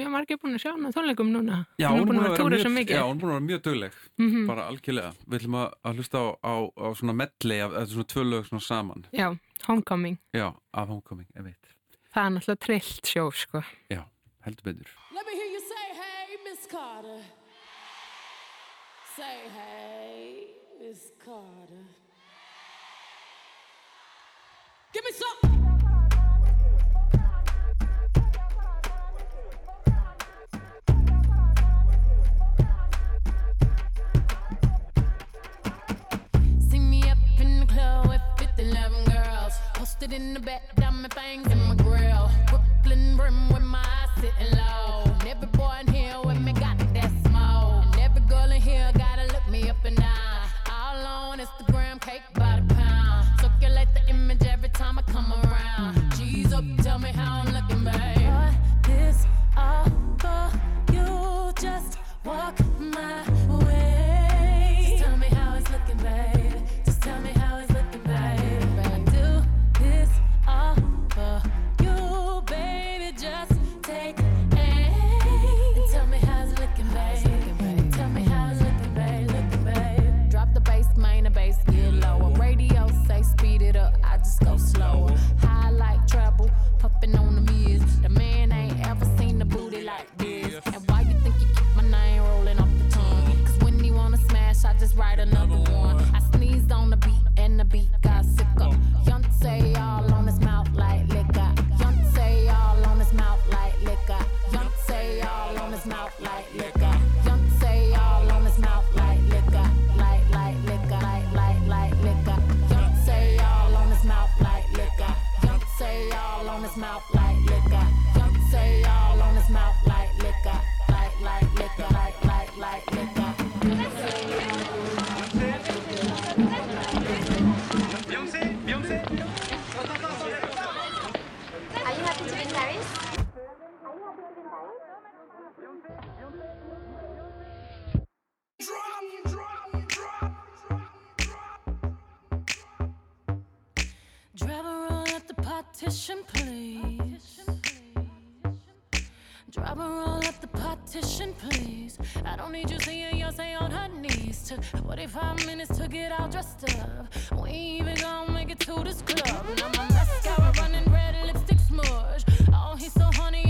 mjög margir búin að sjá hann á tónleikum núna. Já, hún er búin að túra svo mikið. Já, hún er búin að vera mjög dugleg Mhm. bara algjörlega. Við ætlum að, hlusta á, á, á svona medley af, af svona tvö lög svona saman. Já, Homecoming, Já, af homecoming, ég veit það er náttúrulega trillt sjó sko. Já, heldur betur Let me hear you say, hey, Miss Carter. Say, hey, Miss Carter. Give me some. In the back, diamond in my grill. Brooklyn with my eyes sitting low. And every boy in here with me got that smoke. And every girl in here gotta look me up and down. All on Instagram, cake by the pound. Circulate the image every time I come around. G's up, tell me how I'm looking, babe. This all for you. Just walk Driver roll at the partition, please. Driver roll at the partition, please. I don't need you seeing Yonsei on her knees. Took 45 minutes to get all dressed up. We ain't even gonna make it to this club. Now my mascara running red, lipstick smudge. Oh, he's so honey,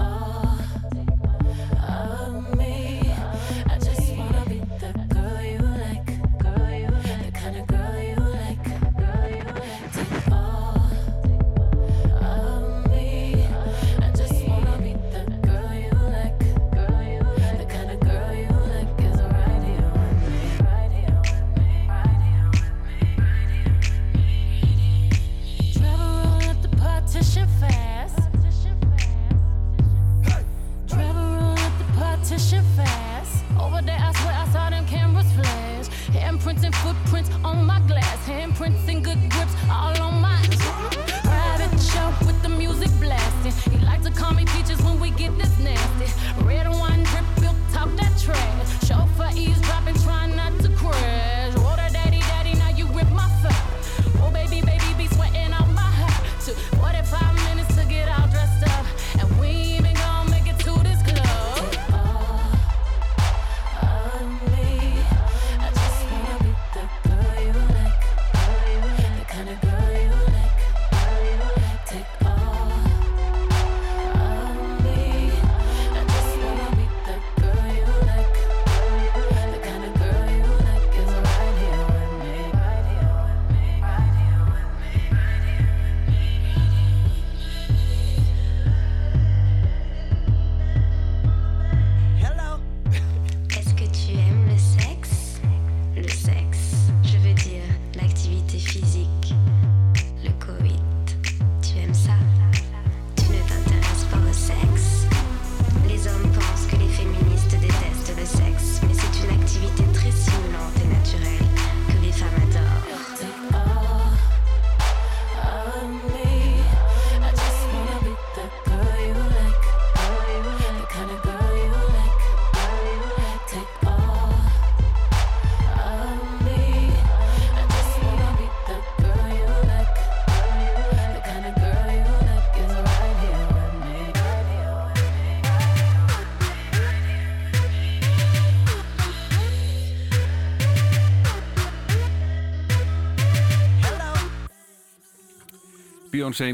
Beyoncé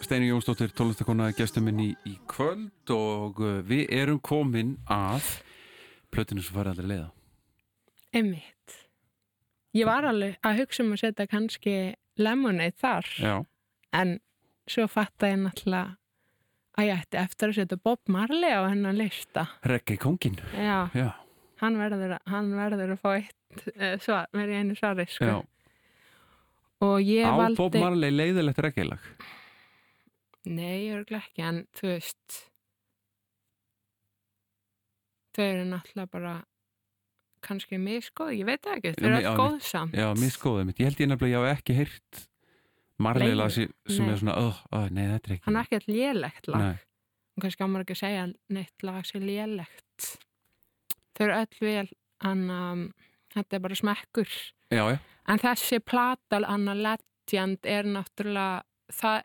Steini Jónsdóttir, tónlistakona gestur minn í, í kvöld og uh, við erum komin að plötinu sem farið aldrei leiða Einmitt. Ég var alveg að hugsa um að setja kannski lemonade þar Já, en svo fatta ég náttúrulega að ég ætti eftir að setja Bob Marley á hennan lista. Reggae kongin Já, Já, hann verður, hann verður að fá eitt uh, svar, verið einu svari sko. já. Og ég Á valdi... Bob Marley leiðilegt reggae lag Nei, ég er ekki, en þú veist þau eru náttúrulega bara kannski miskoð, ég veit ekki, þau eru Já, allt góð samt. Já, miskóðið mitt, ég held ég nefnilega ég hafa ekki heyrt Marley lag sem Nei. er svona, oh, oh, nei þetta er ekki Hann er ekki alltaf lélegt lag. Nei. Og kannski ámar ekki að segja neitt lag sem lélegt. Þau eru öll vel, hann, um, þetta er bara smekkur. Já, já, En þessi platal, Anna Legend, er náttúrulega, það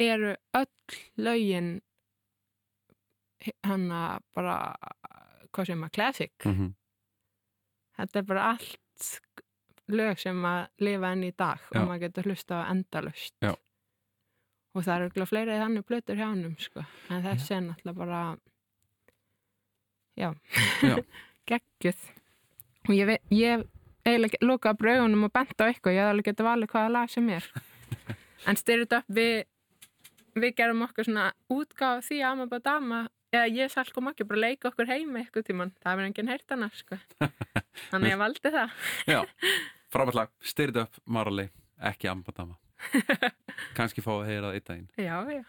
eru öll lögin hann bara, hvað sem að classic. mhm, Þetta er bara allt lög sem að lifa enn í dag Já. og maður getur hlusta á endalust. Já. Og það eru örugglega fleiri þannig plötur hjá hannum, sko. En þessi er náttúrulega bara, já, geggjuð. Og ég, ég eiginlega lokaði braugunum og bent á eitthvað, ég hafði alveg getið valið hvaða lag sem er. en styrir upp, við, við gerum okkur svona útgáð því að maður bara dama, eða ég salk og makki bara leika okkur heima eitthvað tíman. Það verður enginn heyrt hana, sko. Þannig ég valdi það. já Frábært lag, styrð upp Marley ekki ambadama Kanski fá að heyra það eitt daginn Já, já.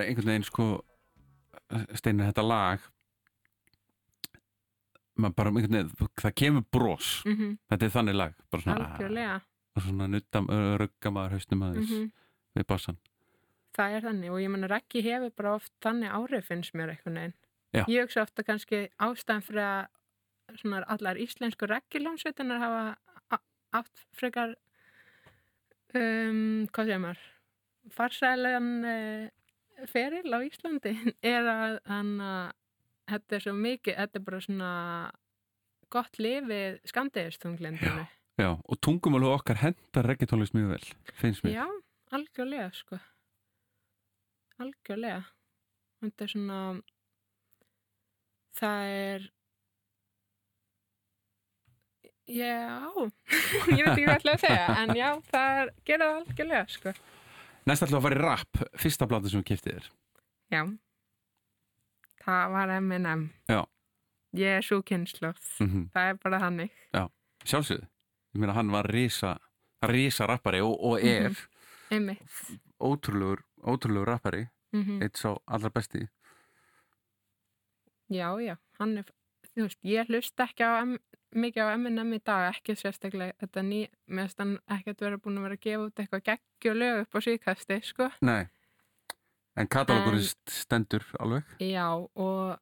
Er einhvern veginn sko steinir þetta lag maður bara einhvern veginn það kemur bros Mhm. þetta er þannig lag bara svona, algjörlega svona nutta, rugga maður haustum aðeins Mhm. við bassan það er þannig og ég menna Raggi hefur bara oft þannig árið finnst mér einhvern veginn Já. ég hugsa ofta kannski ástæðan fyrir að svona allar íslensku Raggi-ljónsveitunar hafa a- átt frekar um, hvað segir maður farsælan uh, feril á Íslandi er að hann að þetta er svo mikið, þetta er bara svona gott lifið skamdegistunglendinu já, og tungumálu okkar hendar reggaetónlist mjög vel finnst mér. Já, algjörlega sko. Algjörlega. Þetta er svona það er já ég veit ekki hvað ætla að segja en já, það er, gera það algjörlega sko næst að fara í rap, fyrsta blata sem við kiftið þér. Já. Það var M&M Já. ég er svo kynnslóð mm það er bara hannig sjálfsögðu, ég meina hann var risa risa rappari og, og er einmitt. ótrúlegur, ótrúlegur rappari. Mm eitt sá allra besti. Já, já, hann er, þú veist, ég hlust ekki á mikið á M&M í dag, ekki sérstaklega þetta ný, með stann ekkert vera búin að vera að gefa út eitthvað geggjulög upp á síðkasti, sko. Nei, en st- stendur alveg Já, og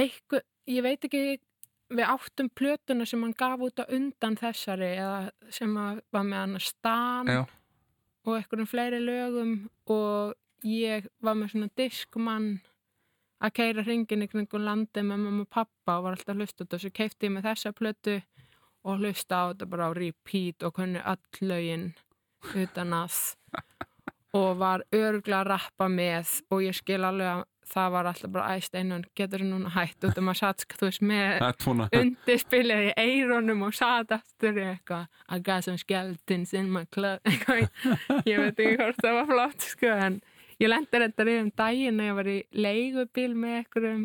eitthvað, ég veit ekki, við áttum plötuna sem hann gaf út á undan þessari, eða sem var með hann að stan Já. og einhverjum fleiri lögum og ég var með svona diskmann að keira hringin í kringum landi með mamma og pappa og var alltaf að hlusta þetta. Og svo keipti ég með þessa plötu og hlusta á þetta bara á repeat og kunni öll lögin utan að. Og var örgulega að rappa með og ég skil alveg að það var alltaf bara æst einan getur núna hætt út um að satt þú veist með í eironum og satt aftur eitthvað. I got some skeletons in my club eitthvað, ég veit ekki hvort það var flott sko, en Ég lendir þetta við um daginn að ég var í leigubil með einhverjum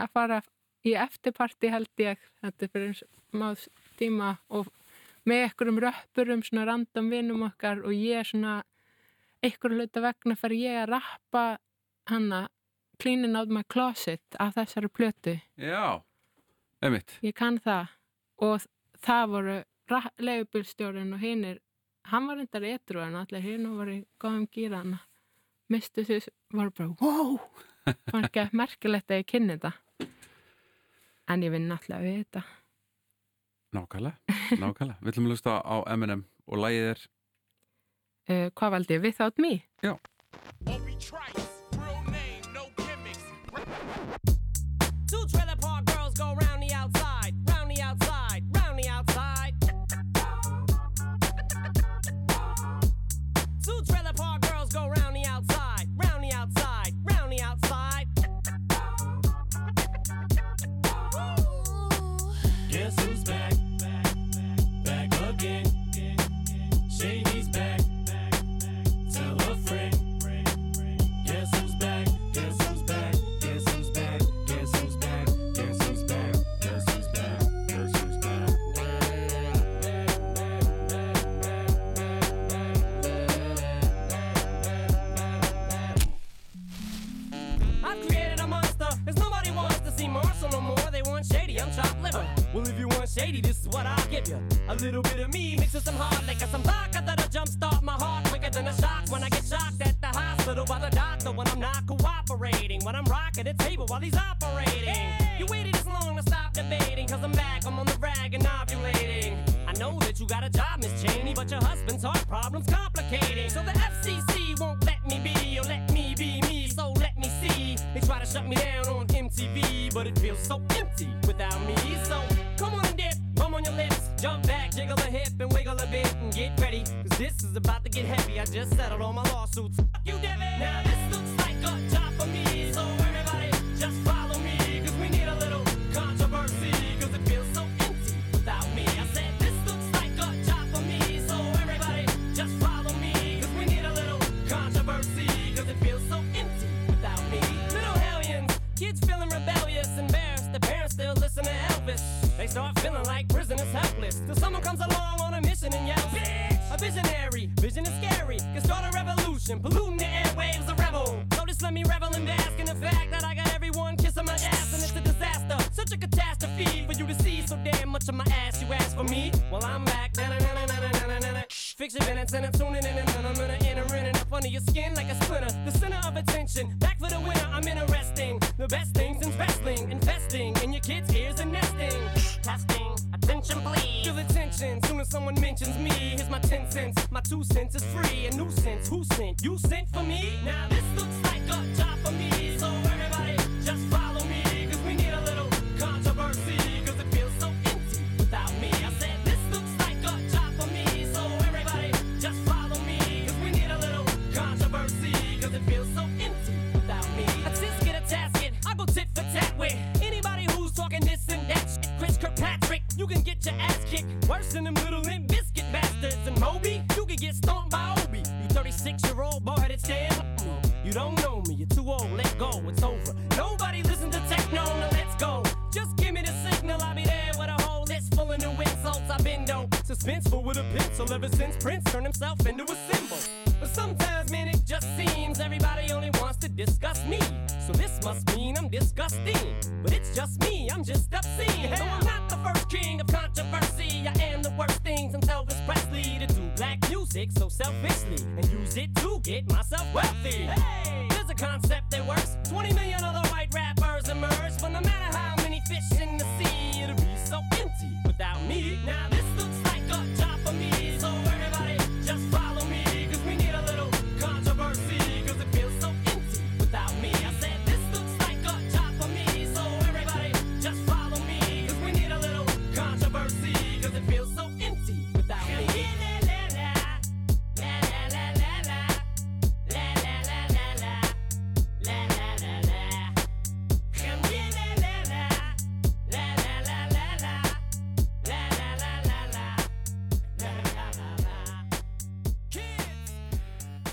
að fara í eftirparti held ég. Þetta er fyrir máð tíma og með einhverjum röppurum svona random vinum okkar og ég svona einhverju hluta vegna fer ég að rappa hanna Cleaning Out My Closet af þessari plötu. Já, einmitt. Ég kann það. Og það voru leigubilstjórin og hinn er hann var endar eitthvað en allir hinn var í góðum gýrana Mistusis var bara, wow, var ekki að merkilegt að ég kynni þetta. En ég vinn náttúrulega við þetta. Nákvæmlega, nákvæmlega. Við ætlum að lusta á M&M og lægið er... Uh, hvað valdi ég? Without Me? Já. Obi Trice, real name, no gimmicks. Two trailer.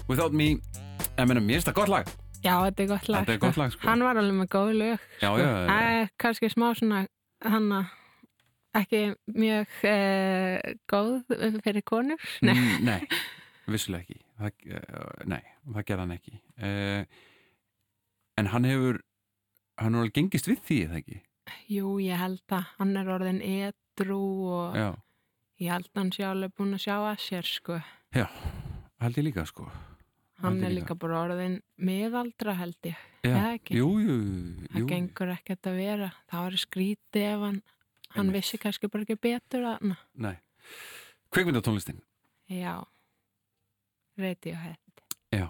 Without Me en mér finnst það gott lag. Já, þetta er gott lag, þetta er gott sko. lag sko. hann var alveg með góð lög sko. já, já, já. Æ, kannski smá svona hanna eh, ekki mjög eh, góð fyrir konur. Mm, nei, Mm, Nei, vissulega ekki. Það, eh, Nei, það gerði hann ekki. Uh, En hann hefur hann hefur alveg gengist við því, eða ekki? Jú, ég held að hann er orðin edru og Já, ég held að hann sé alveg búin að sjá að sér sko. Já, held ég líka sko. Hann er líka bara orðin miðaldra, held ég. Já, Eða ekki? jú, jú, Það jú gengur ekkert að vera. Það var skrítið ef hann, hann Einmitt. vissi kannski bara ekki betur að. Nei Kveikmyndatónlistin, Já, Radiohead. já,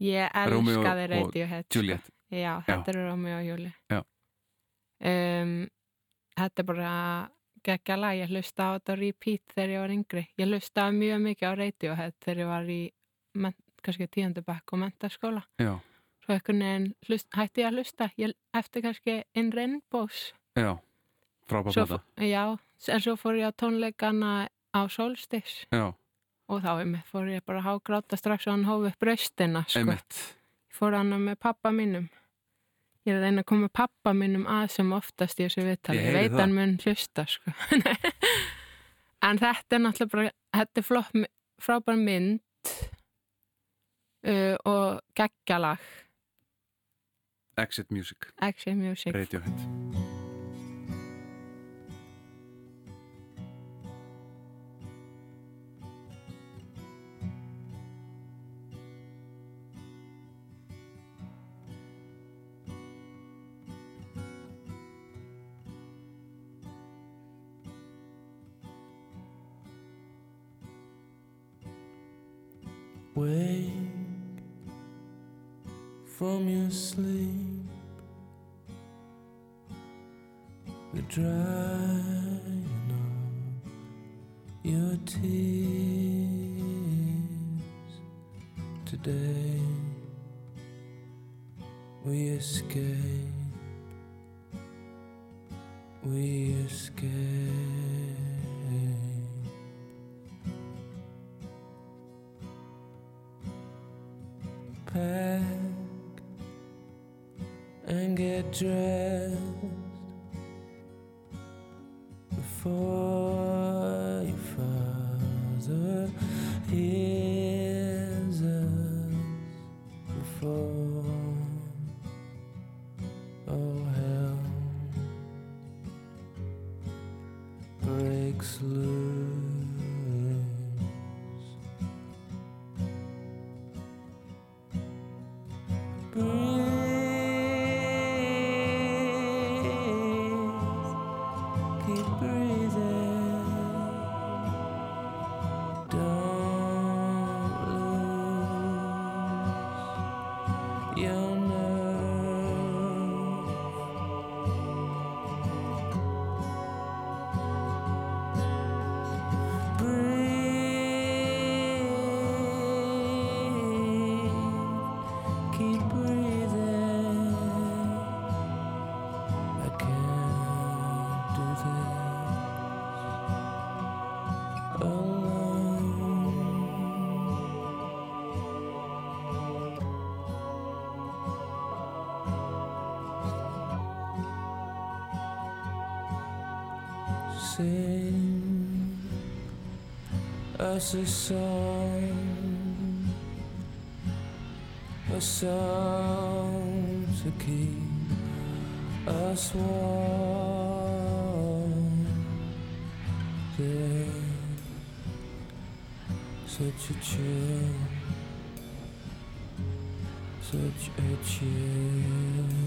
Ég elskaði Radiohead. sko. Juliet Já, þetta eru Rómeo og Júli. Já. Um, þetta er bara geggja lag. Ég hlusta á þetta repeat þegar ég var yngri. Ég hlusta mjög mikið á Radiohead þegar ég var í men, kannski tíundu bekk og mentaskóla. Já, Svo einhvern veginn hlust, hætti ég að hlusta. Ég, eftir kannski In Rainbows. já, plata fó- já, en svo fór ég á tónleikana á Solstice Já, og þá einmitt fór ég bara að hágráta strax og hann hófi upp braustina sko. fór hann með pappa mínum ég er að reyna að koma pappa mínum að sem oftast í þessu viðtali Ég veit hann mun hlusta sko. en þetta er náttúrulega bara þetta er flott, frábær mynd uh, og geggjalag Exit Music, Exit Music. Radiohead. Wake from your sleep. We're drying up your tears today. We escape. We escape. Dressed before Sing us a song, a song to keep us warm. There's such a chill, such a chill.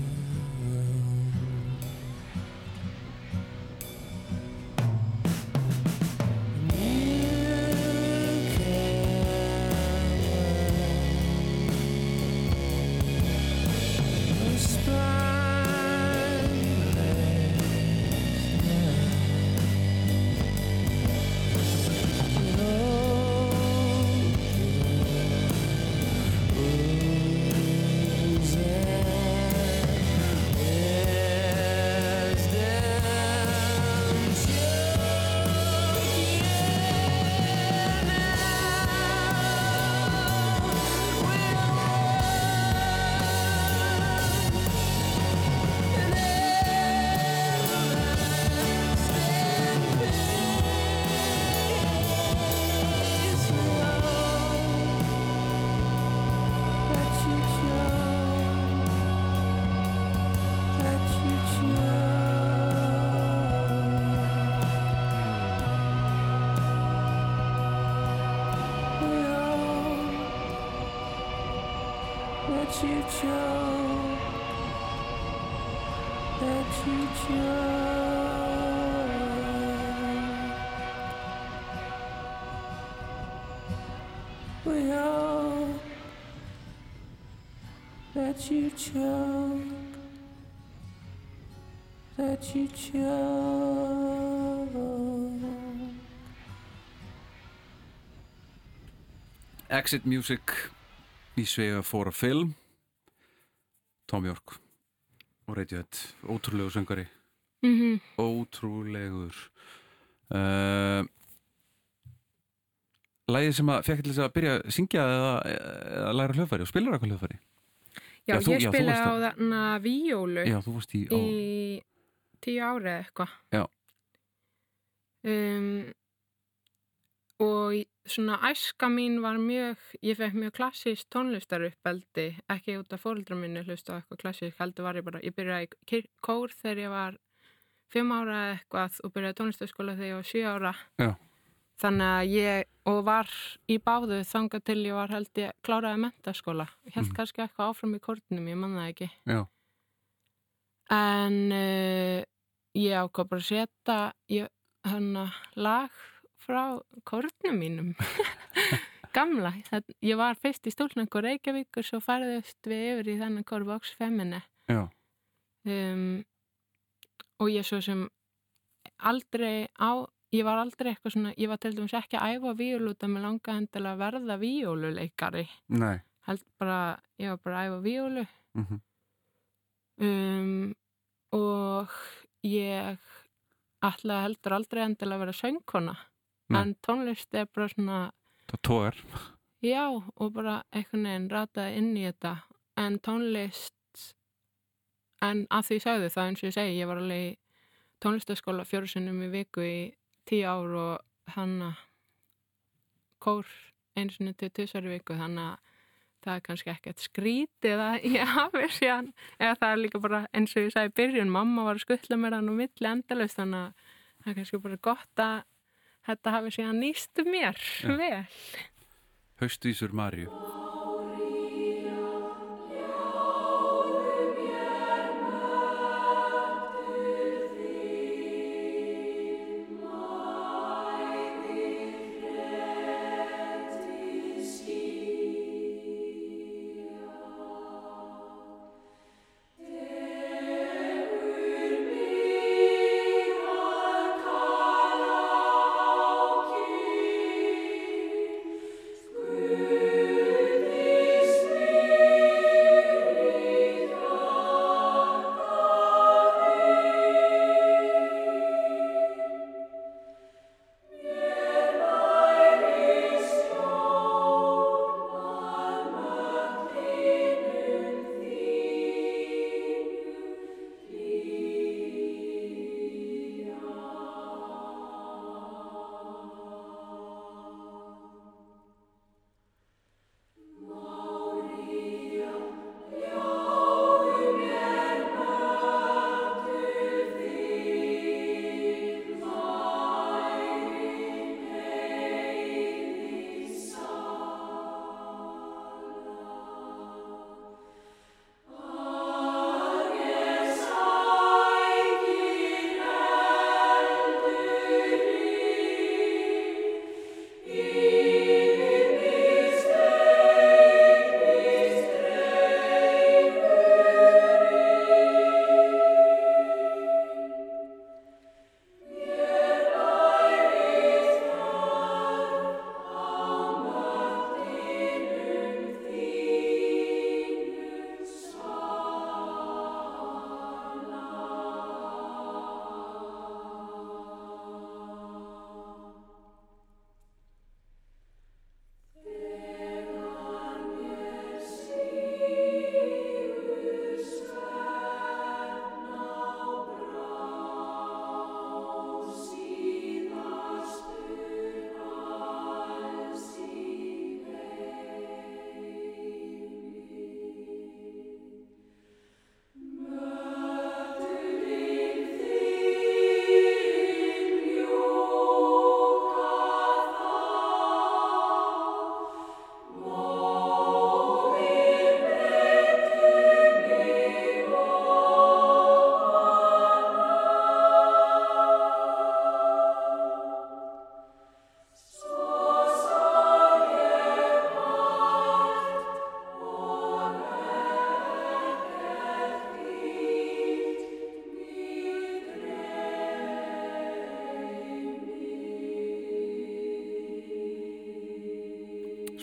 Exit Music í svega fóra film. Tom York og Radiohead, ótrúlegu söngari Mhm. ótrúlegur. Uh, Lægið sem að fekk til þess að byrja að syngja eða, eða læra hljóðfæri og spilar eitthvað hljóðfæri? Já, Já, þú- ég spilaði á þarna víólu Já, þú varst í, á, í tíu ári eða eitthvað. Já. um, og svona æska mín var mjög ég fekk mjög klassísk tónlistaruppeldi ekki út af fóreldra minni hlusta á eitthvað klassísk, heldur var ég bara ég byrjaði í kór þegar ég var fimm ára eitthvað og byrjaði tónlistaskóla þegar ég var sjö ára. Já. þannig að ég og var í báðu þangað til ég var held ég kláraði mentaskóla held Mhm. kannski eitthvað áfram í kórnum, ég man það ekki. Já, en uh, ég ákvað bara að setja ég, hana, lag frá kórnum mínum. Gamla það, ég var fyrst í stúlnengur Reykjavík og svo færðust við yfir í þennan kór Vox Femine um, og ég svo sem aldrei á ég var aldrei eitthvað svona, ég var til dæmis ekki að æfa víólu út að mér langa endilega að verða víóluleikari. Nei. Held bara, ég var bara að æfa víólu. Mm um, og ég ætlaði heldur aldrei endilega að vera söngkona Nei. en tónlist er bara svona það tógar já og bara einhvern veginn rataði inn í þetta en tónlist en að því sagði það eins og ég segi ég var alveg í tónlistaskóla fjóru sinnum í viku í tíu ár og hann kór einu sinni til tvisar í viku þannig að það er kannski ekkert skrítið að ég hafi síðan eða það er líka bara eins og ég sagði í byrjun mamma var að skuttla mér hann og milli endalaust þannig að það er kannski bara gott að þetta hafi síðan nýst mér Já. vel Haustvísur Maríu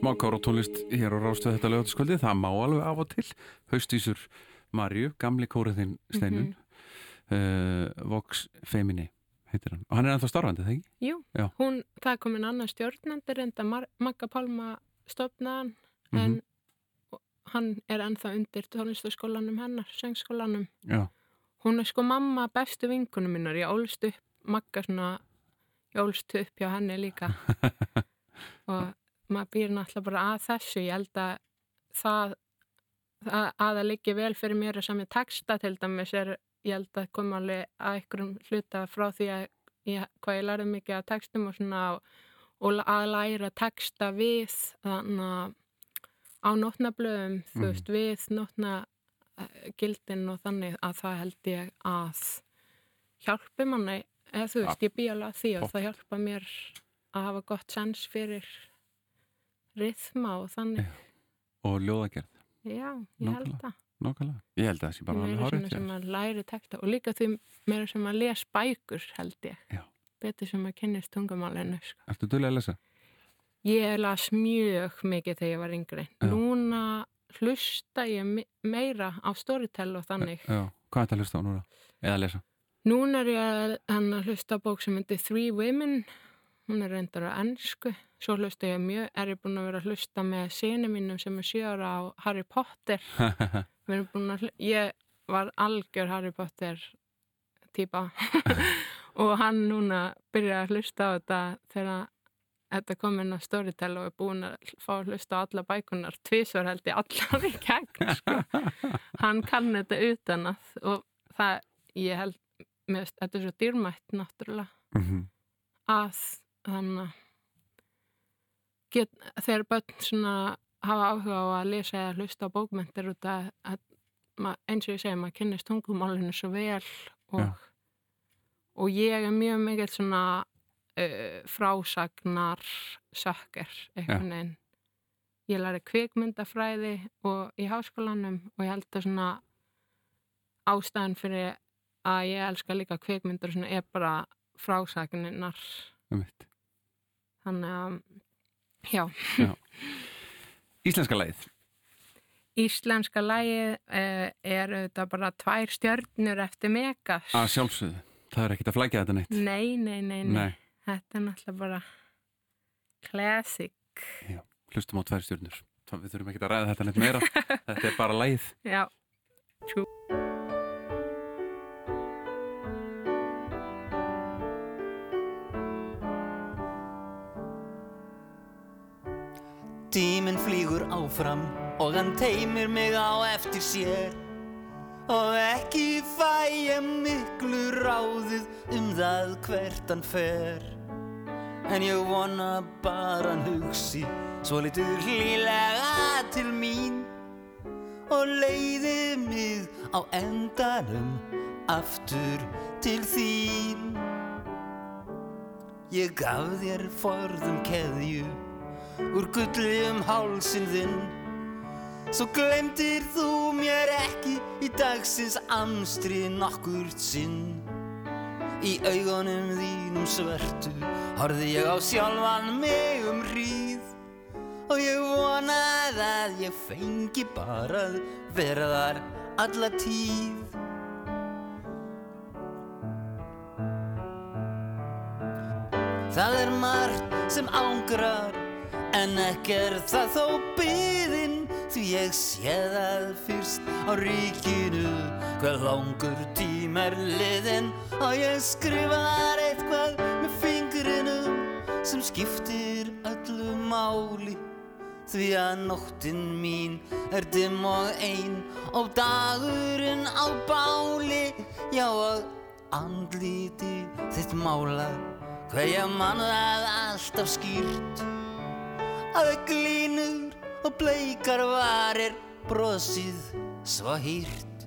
Smá kára tónlist hér á rástu þetta lögataskvöldi, það má alveg af og til. Haustísur Marju, gamli kóriðinn Steinun, mm Vox Femini heitir hann. Og hann er ennþá starfandi, það ekki? Jú, Já. hún, það er komin annar stjórnandi reynda Magga Pálma stofnaðan en hann er ennþá undir tónlistaskólanum hennar, söngskólanum. Já. Hún er sko mamma bestu vinkunum minnar, ég ólst upp Magga svona, ég ólst upp hjá henni líka og maður býr náttúrulega bara að þessu, ég held að það, að það liggi vel fyrir mér sem ég texta til dæmis er, ég held að koma alveg að einhverjum hluta frá því að ég, hvað ég lærði mikið af textum og svona og, að læra texta við þannig að á nótnablöðum, þú Mhm. veist, við nótna gildin og þannig að það held ég að hjálpi manni, eða þú veist, ég bý alveg að því og það hjálpa mér að hafa gott sens fyrir rithma og þannig Og ljóðagerð. já, ég held Nákvæmlega. það Nákvæmlega. Ég held að það sé bara alveg svona sem að læri texta og líka því meira sem að les bækur held ég Já. betur sem að kynnist tungumálinu sko. Ertu duðlega að lesa? Ég las mjög mikið þegar ég var yngri. Já. Núna hlusta ég me- meira á Storytel og þannig. Já. Hvað er þetta að hlusta á núna? Eða að lesa? Núna er ég að, hlusta bók sem heitir Three Women. Hún er reyndar á ennsku. Svo hlusta ég mjög, er ég búin að vera að hlusta með síni mínum sem er sjöra á Harry Potter. Við erum búin að, hlu- ég var algjör Harry Potter típa og hann núna byrjaði að hlusta á þetta þegar þetta kom inn á Storytel og er búin að fá að hlusta á alla bækunar tvísvar held ég allar í gegn sko. hann kann þetta utan að og það, ég held finnst þetta er svo dýrmætt náttúrulega Mhm. að þannig að get, þegar börn svona hafa áhuga á að lesa eða hlusta á bókmentir út að, að eins og ég segi, maður kynnist tungumálinu svo vel og, Já. og ég er mjög mikið svona uh, frásagnar sökker einhvern veginn ég læri kvikmyndafræði og í háskólanum og ég held að svona ástæðan fyrir að ég elska líka kvikmyndur svona er bara frásagninnar Einmitt. Þannig að já, Já. Íslenska lagið. íslenska lagið uh, er auðvitað bara tvær stjörnur eftir megas Að sjálfsögðu. Það er ekkert að flækja þetta neitt. nei, nei, nei, nei, Nei. þetta er náttúrulega bara classic Já. Hlustum á tvær stjórnur. Við þurfum ekki að ræða þetta neitt meira. þetta er bara lagið. já, true Tíminn flýgur áfram og hann teimir mig á eftir sér. Og ekki fæ ég miklu ráðið um það hvert hann fer. En ég vona bara hann hugsi svo litur hlýlega til mín. Og leiði mig á endanum aftur til þín. Ég gaf þér forðum keðju úr gulli um hálsin þinn. Svo glemdir þú mér ekki í dagsins amstri nokkurt sinn. Í augunum þínum svörtu horfði ég á sjálfan mig um hríð. Og ég vonaði að ég fengi bara að vera þar alla tíð. Það er margt sem ángrar En ekki er það þó byðin Því ég sé það fyrst. Á ríkinu Hvað langur tím er liðin Og ég skrifar eitthvað með fingrinum Sem skiptir öllu máli. Því að nóttin mín er dimm og ein Og dagurinn á báli. Já og andliti þitt málað Hvað ég man það alltaf skýrt Að glínur og bleikar varir Brosið svo hýrt.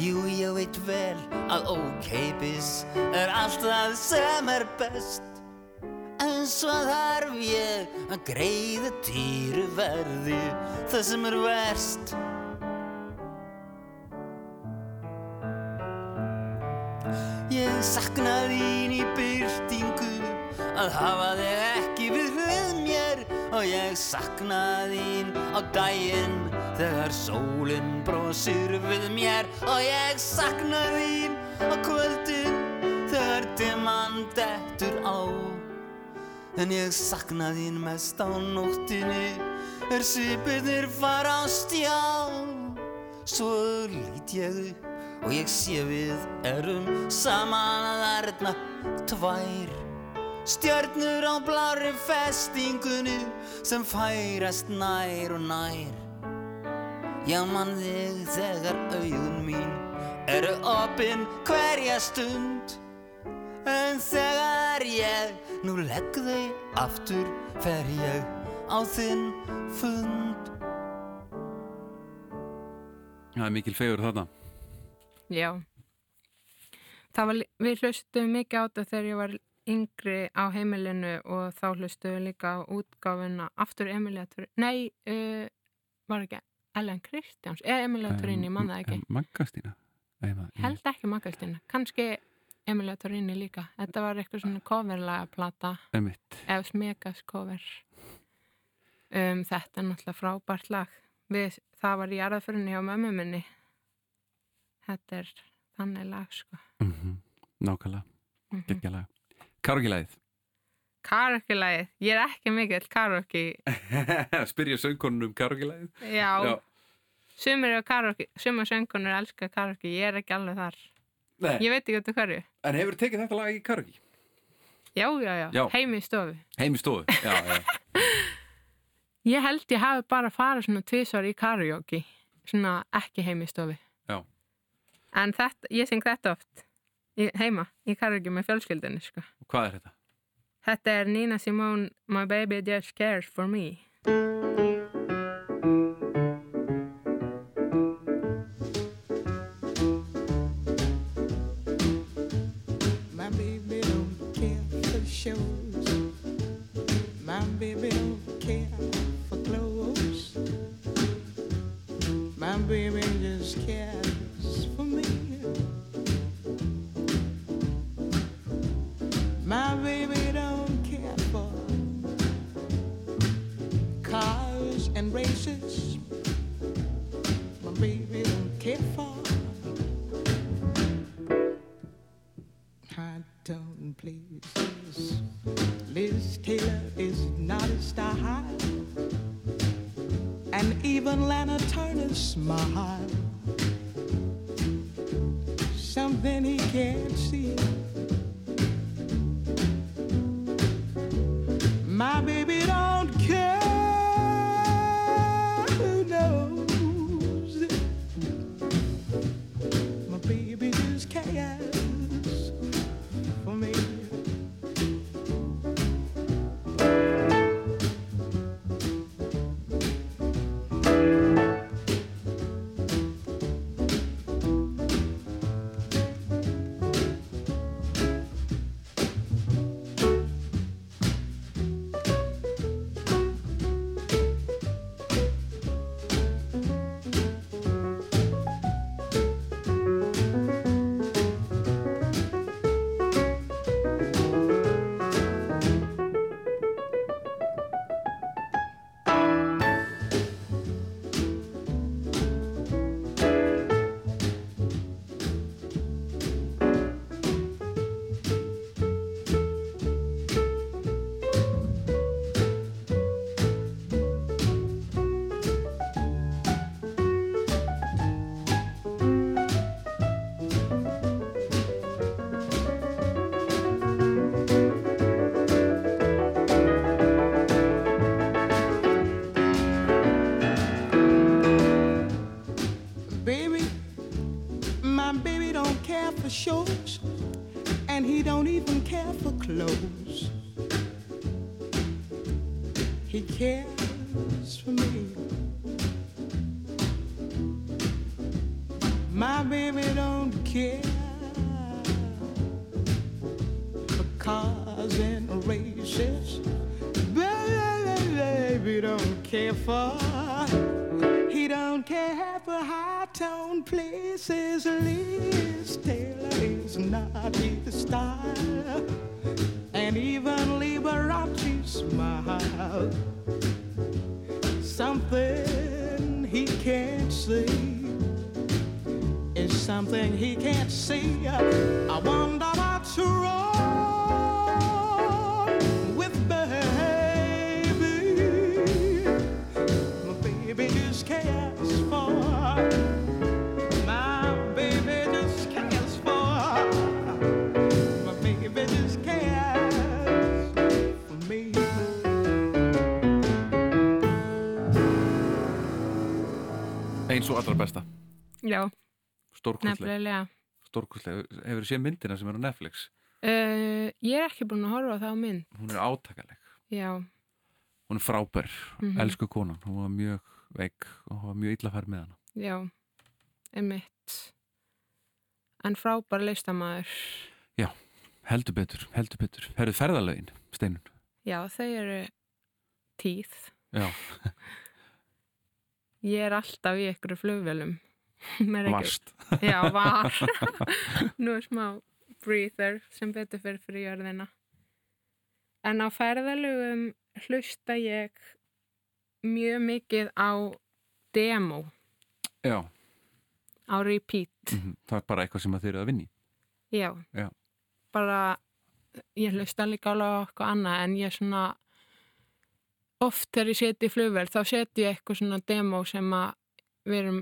Jú, ég veit vel að ókeipis Er allt það sem er best. En svo þarf ég að greiða dýru verði Það sem er verst. Ég sakna þín í byrtingu Að hafa þig og ég sakna þín á daginn þegar sólinn brosir við mér. Og ég sakna þín á kvöldin þegar dimman dettur á. En ég sakna þín mest á nóttinni er svipirnir fara á stjá. Svo lít ég upp og ég sé við erum saman að erna tvær Stjörnur á blári festingunni sem færast nær og nær. Já mann þig þegar augun mín eru opinn hverja stund. En þegar ég nú legg þau aftur fer ég á þinn fund. Það er mikil fegur þarna. Já. Það var, við hlustuðum mikið á þetta þegar ég var yngri á heimilinu og þá hlustuðum við líka á útgáfuna aftur Emilia Turin, nei, uh, var ekki Ellen Kristjáns, eða Emilia Turin, ég man það ekki. Maggastína Held ekki Magastina, kannski Emilia Turini líka. Þetta var eitthvað svona coverlaga plata, eða smegas cover. Um, þetta er náttúrulega frábært lag. Við, það var í aðraðfyrinni hjá mömmu minni. Þetta er þannig lag, sko. mm -hmm. Nákvæmlega, Mhm. geggjalega Karaoke-læðið Karaoke-lagið, ég er ekki mikill karaoke. Spyrja söngkonun um karaoke-læðið Já, Já. sumir sumir söngunur elska karaoke, ég er ekki alveg þar. Nei. Ég veit ekki af hverju. En hefur tekið þetta lag í karaoke? Já, já, já, Já. heim í stofu. Heim í stofu, já, já Ég held ég hafi bara farið svona tvisvar í karaoke, svona ekki heim í stofu. Já. En þetta, ég syng þetta oft í, heima, í karaoke með fjölskyldunni, sko. Og hvað er þetta? Þetta er Nina Simone, My Baby Just Cares For Me. Stórkostleg nefnilega. Stórkostleg Hefur séð myndina sem er á Netflix Uh, ég er ekki búin að horfa á það á mynd. Hún er átakaleg Já, Hún er frábær Mhm. Elsku konan Hún var mjög veik og hún var mjög illa fær með hana já, einmitt. En frábær listamæður. Já, heldur betur, heldur betur Herðu ferðalögin, Steinun Já, þau eru tíð. Já, Ég er alltaf í einhverju flugvélum. Varst. Já, var. Nú er smá breather sem betur fyrir fyrir jörðina. En á ferðalögum hlusta ég mjög mikið á demo, já á repeat. mhm, Það er bara eitthvað sem þeir eru að vinni Já, Já, bara ég hlusta líka alveg eitthvað annað en ég svona oft þegar ég seti í flugvél þá seti ég eitthvað svona demo sem að við erum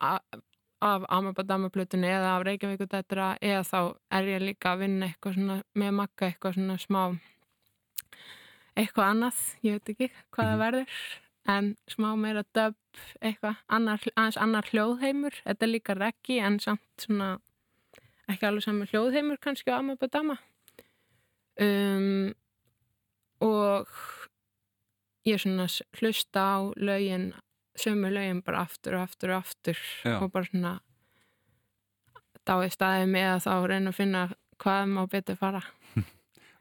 af Amabadama-plutunni eða af Reykjavíkudættra eða þá er ég líka að vinna eitthvað svona með makka eitthvað svona smá eitthvað annað, ég veit ekki hvað það verður en smá meira dub eitthvað, aðeins annar hljóðheimur. Þetta er líka reggi en samt svona ekki alveg saman hljóðheimur kannski á Amabadama. Um, og ég svona hlusta á lögin sömu lögin bara aftur og aftur og aftur Já. og bara svona dáið staðið með að þá reyna að finna hvað má betur fara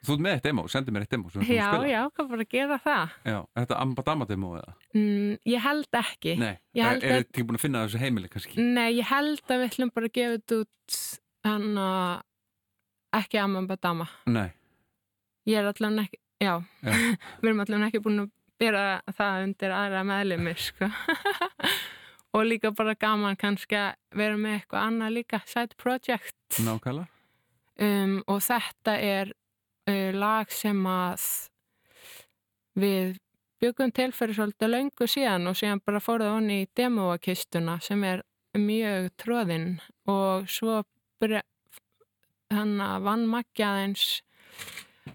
Þú ert með eitt demo, sendi mér eitt demo Já, já, hvað bara gera það já Er þetta Ambadama demo eða? mm, Ég held ekki Nei, Ég er, held er að- ekki búin að finna þessu heimili kannski? Nei, ég held að við ætlum bara að gefa þetta út hann að ekki Amabadama Nei, Ég er allan ekki, já, Já. við erum allan ekki búin að byrja það undir aðra meðlumi, sko. og líka bara gaman kannski að vera með eitthvað annað líka, side project. nákvæmlega Um, og þetta er uh, lag sem að við byggum til fyrir svolítið löngu síðan og síðan bara fóruð honni í demóakistuna sem er mjög tróðinn og svo byrja hann að vann makkja aðeins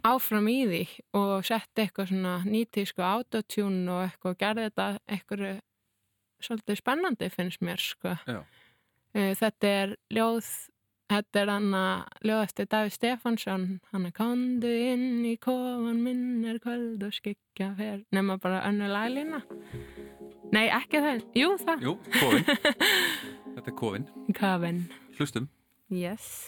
áfram í því og setti eitthvað svona nýtísku autotune og eitthvað og gerði þetta eitthvað svolítið spennandi finnst mér sko. Já. Eh, Þetta er ljóð Þetta er hann að ljóð eftir Davíð Stefánsson. Hann er kondu inn í kofan minn er kvöld og skikja fer. Nema bara önnu laglína. Nei, ekki það, jú það. Jú, kofin Þetta er kofin Kofin, Hlustum. Yes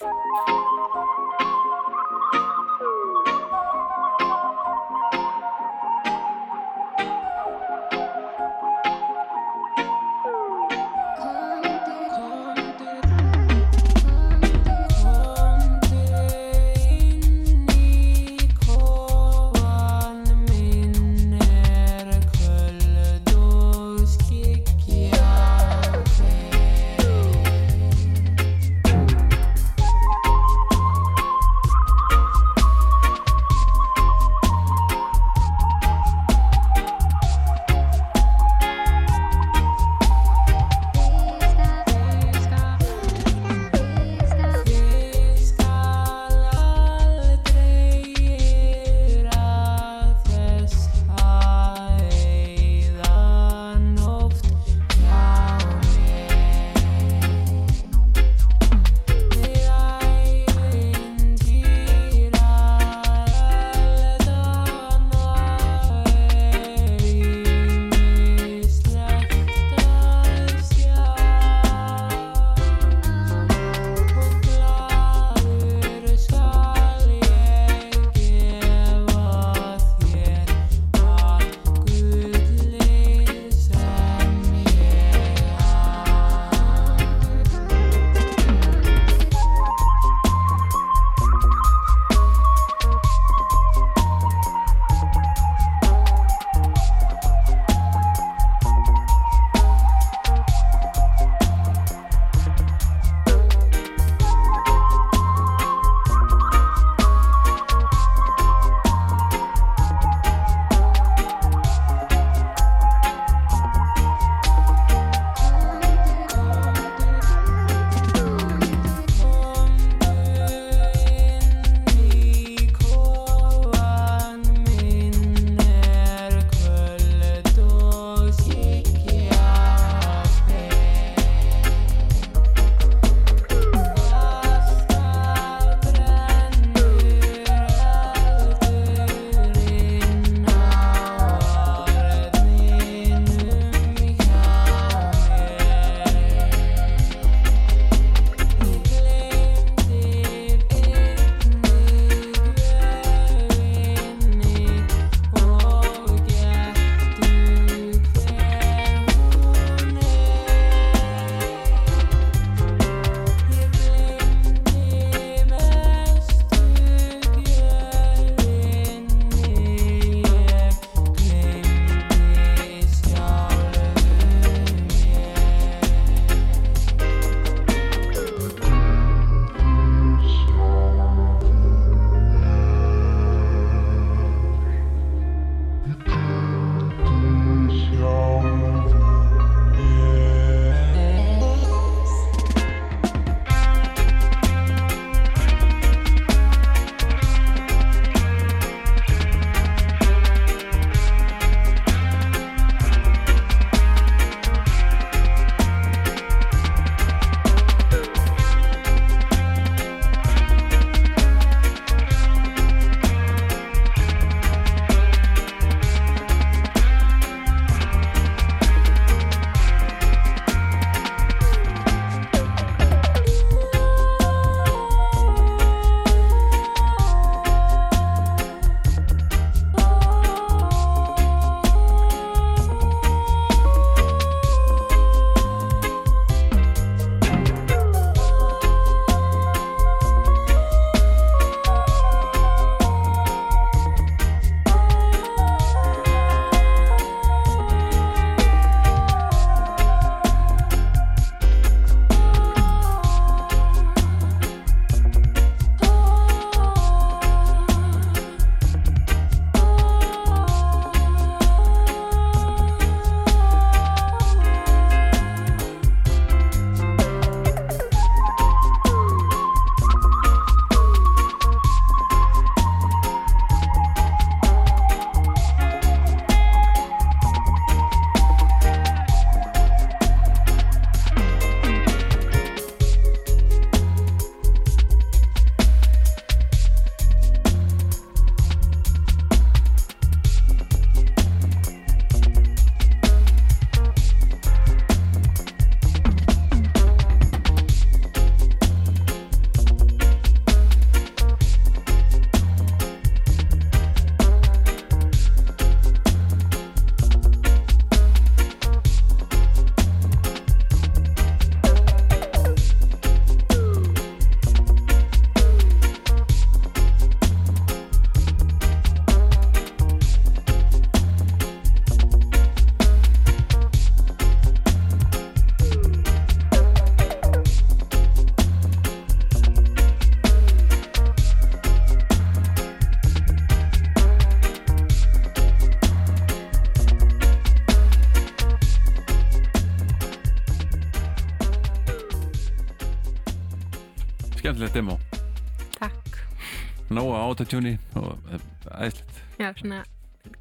Autotune og eh, æðislegt. Já, svona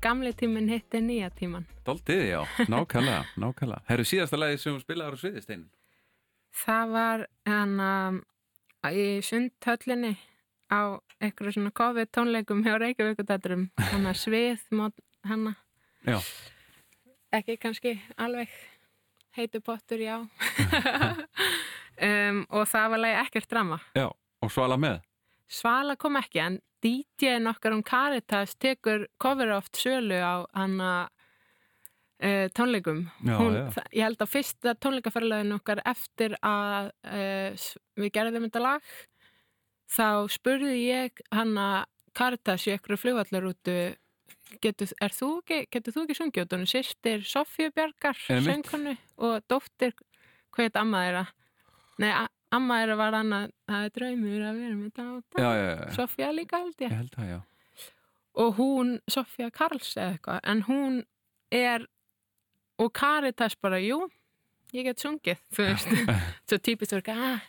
gamli tíminn hitti nýja tíman. Daldið, já, nákvæmlega, nákvæmlega. Herru síðasta lagi sem spilaður á sviðistein Það var hann í sundhöllinni á einhverju svona COVID tónleikum hjá Reykjavíkudætturum hann að svið hann. Já, ekki kannski alveg heitu pottur, já. Um, og það var lagi ekkert drama. Já, og svala með? Svala kom ekki en DJ-n okkar um Caritas tekur cover oft sölu á hann að uh, tónleikum Já, Hún, já. það- ég held að fyrsta tónleikaferðlegin okkar eftir að uh, við gerðum þetta lag þá spurði ég hann að Caritas í einhverju flugvallarútu getur, er þú ekki, ekki sungið hún sýstir Sofíu Bjargar Einmitt. söngkonu og dóttir hvað heit amma þeirra nei, amma þeirra var annað. Það er draumur að vera með já. Sofía líka held ég. Ég held já. Og hún, Sofía Karls eða eitthvað, en hún er og Caritas bara, jú ég get sungið, þú veist. Svo típist verið, ah,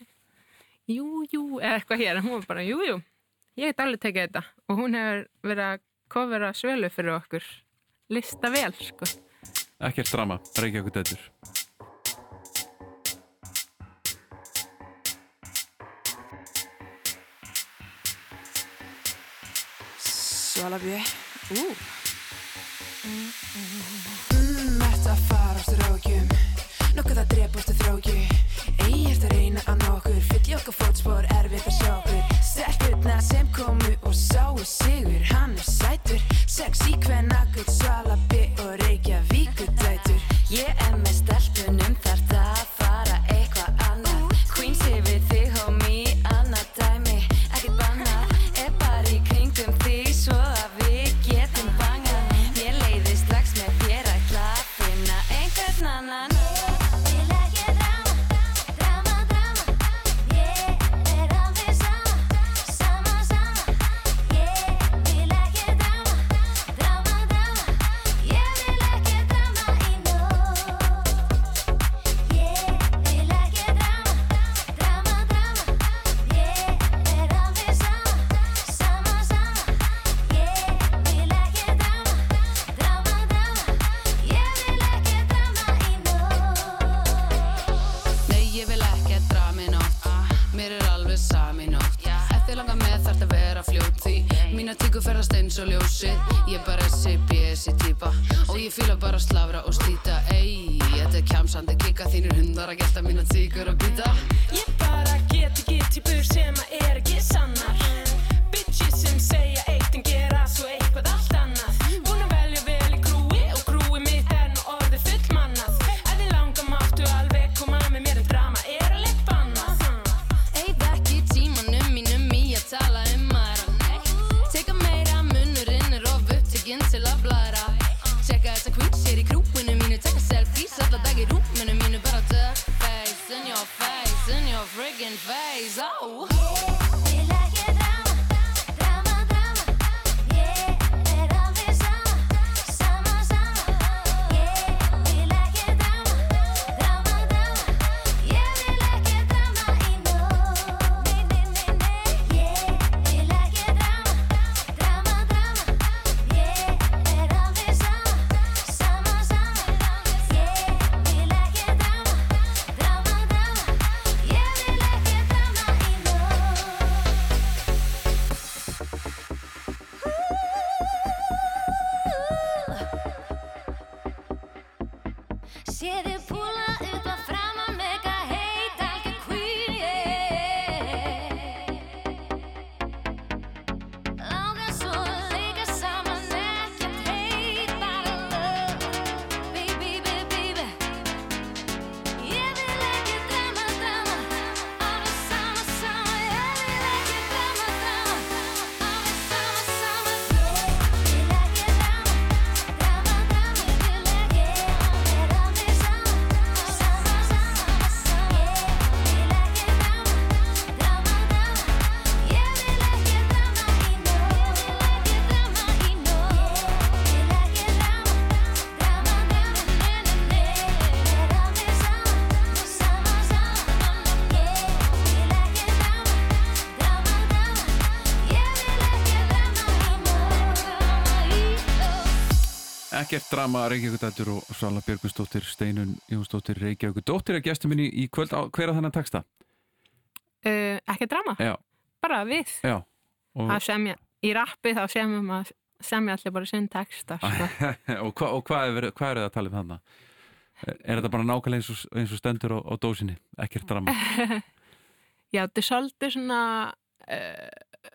jú, jú eða eitthvað hér, en hún bara, jú, jú ég get alveg tekið þetta. Og hún hefur verið að kofera svölu fyrir okkur. Lista vel, sko. Ekkert drama, Reykjavík dætur Svala B Ú. Mm, ert að fara á strókjum Nokkuð að drepast í þrókju Ei, ert að reyna að ná okkur. Fyll í okkar fótspor, erfitt að sjá okkur. Stelpurna sem komu og sáu sigur Hann er sætur. Sexy kvennagull, Svala B og Reykjavíkur dætur Ég er með stelpunum þar það að fara eitthvað annað. Queens yfir Ekkert drama Reykjavíkudættur og Svala Björgvinsdóttir, Steinun Jónsdóttir, Reykjavíkudóttir að gestum minni í kvöld á hver að þennan texta? Uh, ekki drama, Já, bara við. já. Og, semja, í rappi þá semjum að semja allir bara sinn texta, sko. og, hva, og hvað er, hvað er það að tala um þarna? Er, þetta bara nákvæmlega eins og, eins og stendur á, á dósinni? Ekkert drama? Já, þetta er svolítið svona uh,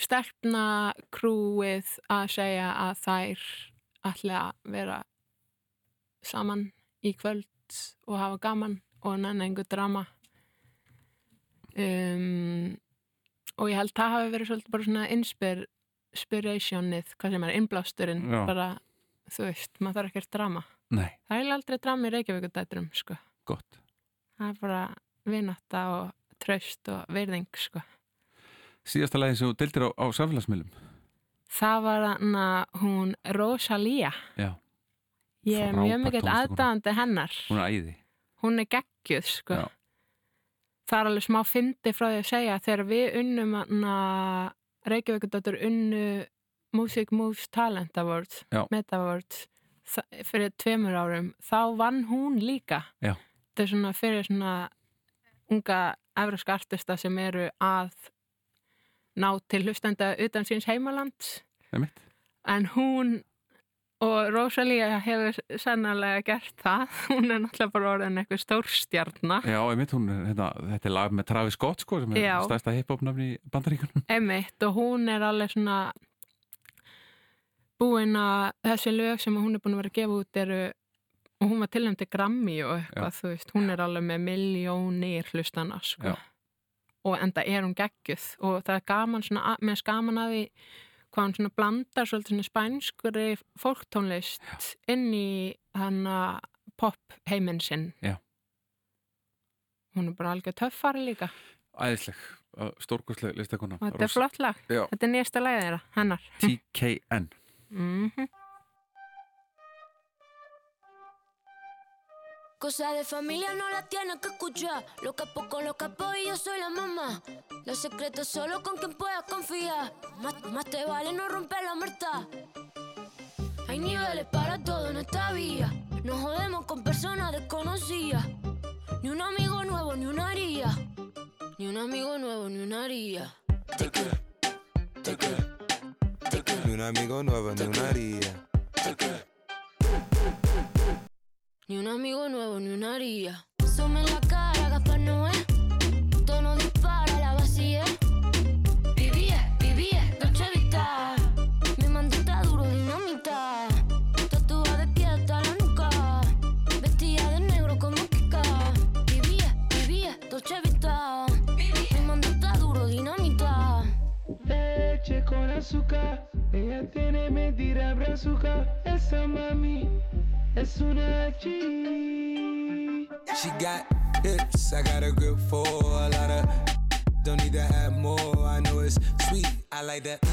stelpna krúið að segja að þær ætla að vera saman í kvöld og hafa gaman og nenni einhver drama um, og ég held það hafi verið svolítið bara svona inspir, inspirationið, hvað sem er innblásturinn, Já. bara þú veist, maður þarf ekkert drama Nei, það er aldrei drama í Reykjavíkudætturum sko. gott. það er bara vinátta og traust og virðing sko. Síðasta lagi sem þú deildir á, á samfélagsmiðlum? Það var hana hún Rosalía Já, ég er mjög mikill aðdáðandi hennar hún er æði. hún er geggjuð sko. Já. það er alveg smá fyndi frá því að segja þegar við unnum hana Reykjavíkudóttur unnu Music Moves Talent Awards. Meta Awards fyrir tveimur árum, þá vann hún líka Já. þetta er svona fyrir svona unga evróska artista sem eru að ná til hlustenda utan síns heimaland en hún og Rosalía hefur sannarlega gert það hún er náttúrulega bara orðin eitthvað stórstjarna Já, einmitt, hún, hérna, þetta er lag með Travis Scott sko, sem er Já. stærsta hip-hop-nafni í bandaríkunum. Einmitt og hún er alveg svona búin að þessi lög sem hún er búin að vera að gefa út eru og hún var tilnæmt til Grammy og eitthvað, þú veist, hún er alveg með miljónir hlustana, sko. Já. Og enda er hún geggjuð og það er gaman svona, er gaman að því hvað hún svona blandar svolítið svona spænskuri fólktónlist inn í hana pop heiminn sinn. Já. Hún er bara algjör töffari líka Æðisleg, stórkostleg listakona. og þetta er flott lag. Já. Þetta er nýjasta lagið þeirra, hennar. TKN. Mhm. Cosa de familia no la tienes que escuchar. Los capos con los capos y yo soy la mamá. Los secretos solo con quien puedas confiar. Más, más te vale no romper la muerta. Hay niveles para todo en esta vía. No jodemos con personas desconocidas. Ni un amigo nuevo, ni una haría. Ni un amigo nuevo, ni una haría. Ni un amigo nuevo, ni una haría. Ni un amigo nuevo, ni una haría. Sume en la cara, Gaspar Noé. Tono dispara, la vacía. Vivía, vivía, Dolce Vita. Mi mandita duro, dinamita. Tatuada de pie hasta la nuca. Vestida de negro como Kika. Vivía, vivía, Dolce Vita. Mi mandita duro, dinamita. Leche con azúcar, ella tiene medida brazuca. Esa mami. She got hips, I got a grip for a lot of. Don't need to have more, I know it's sweet, I like that.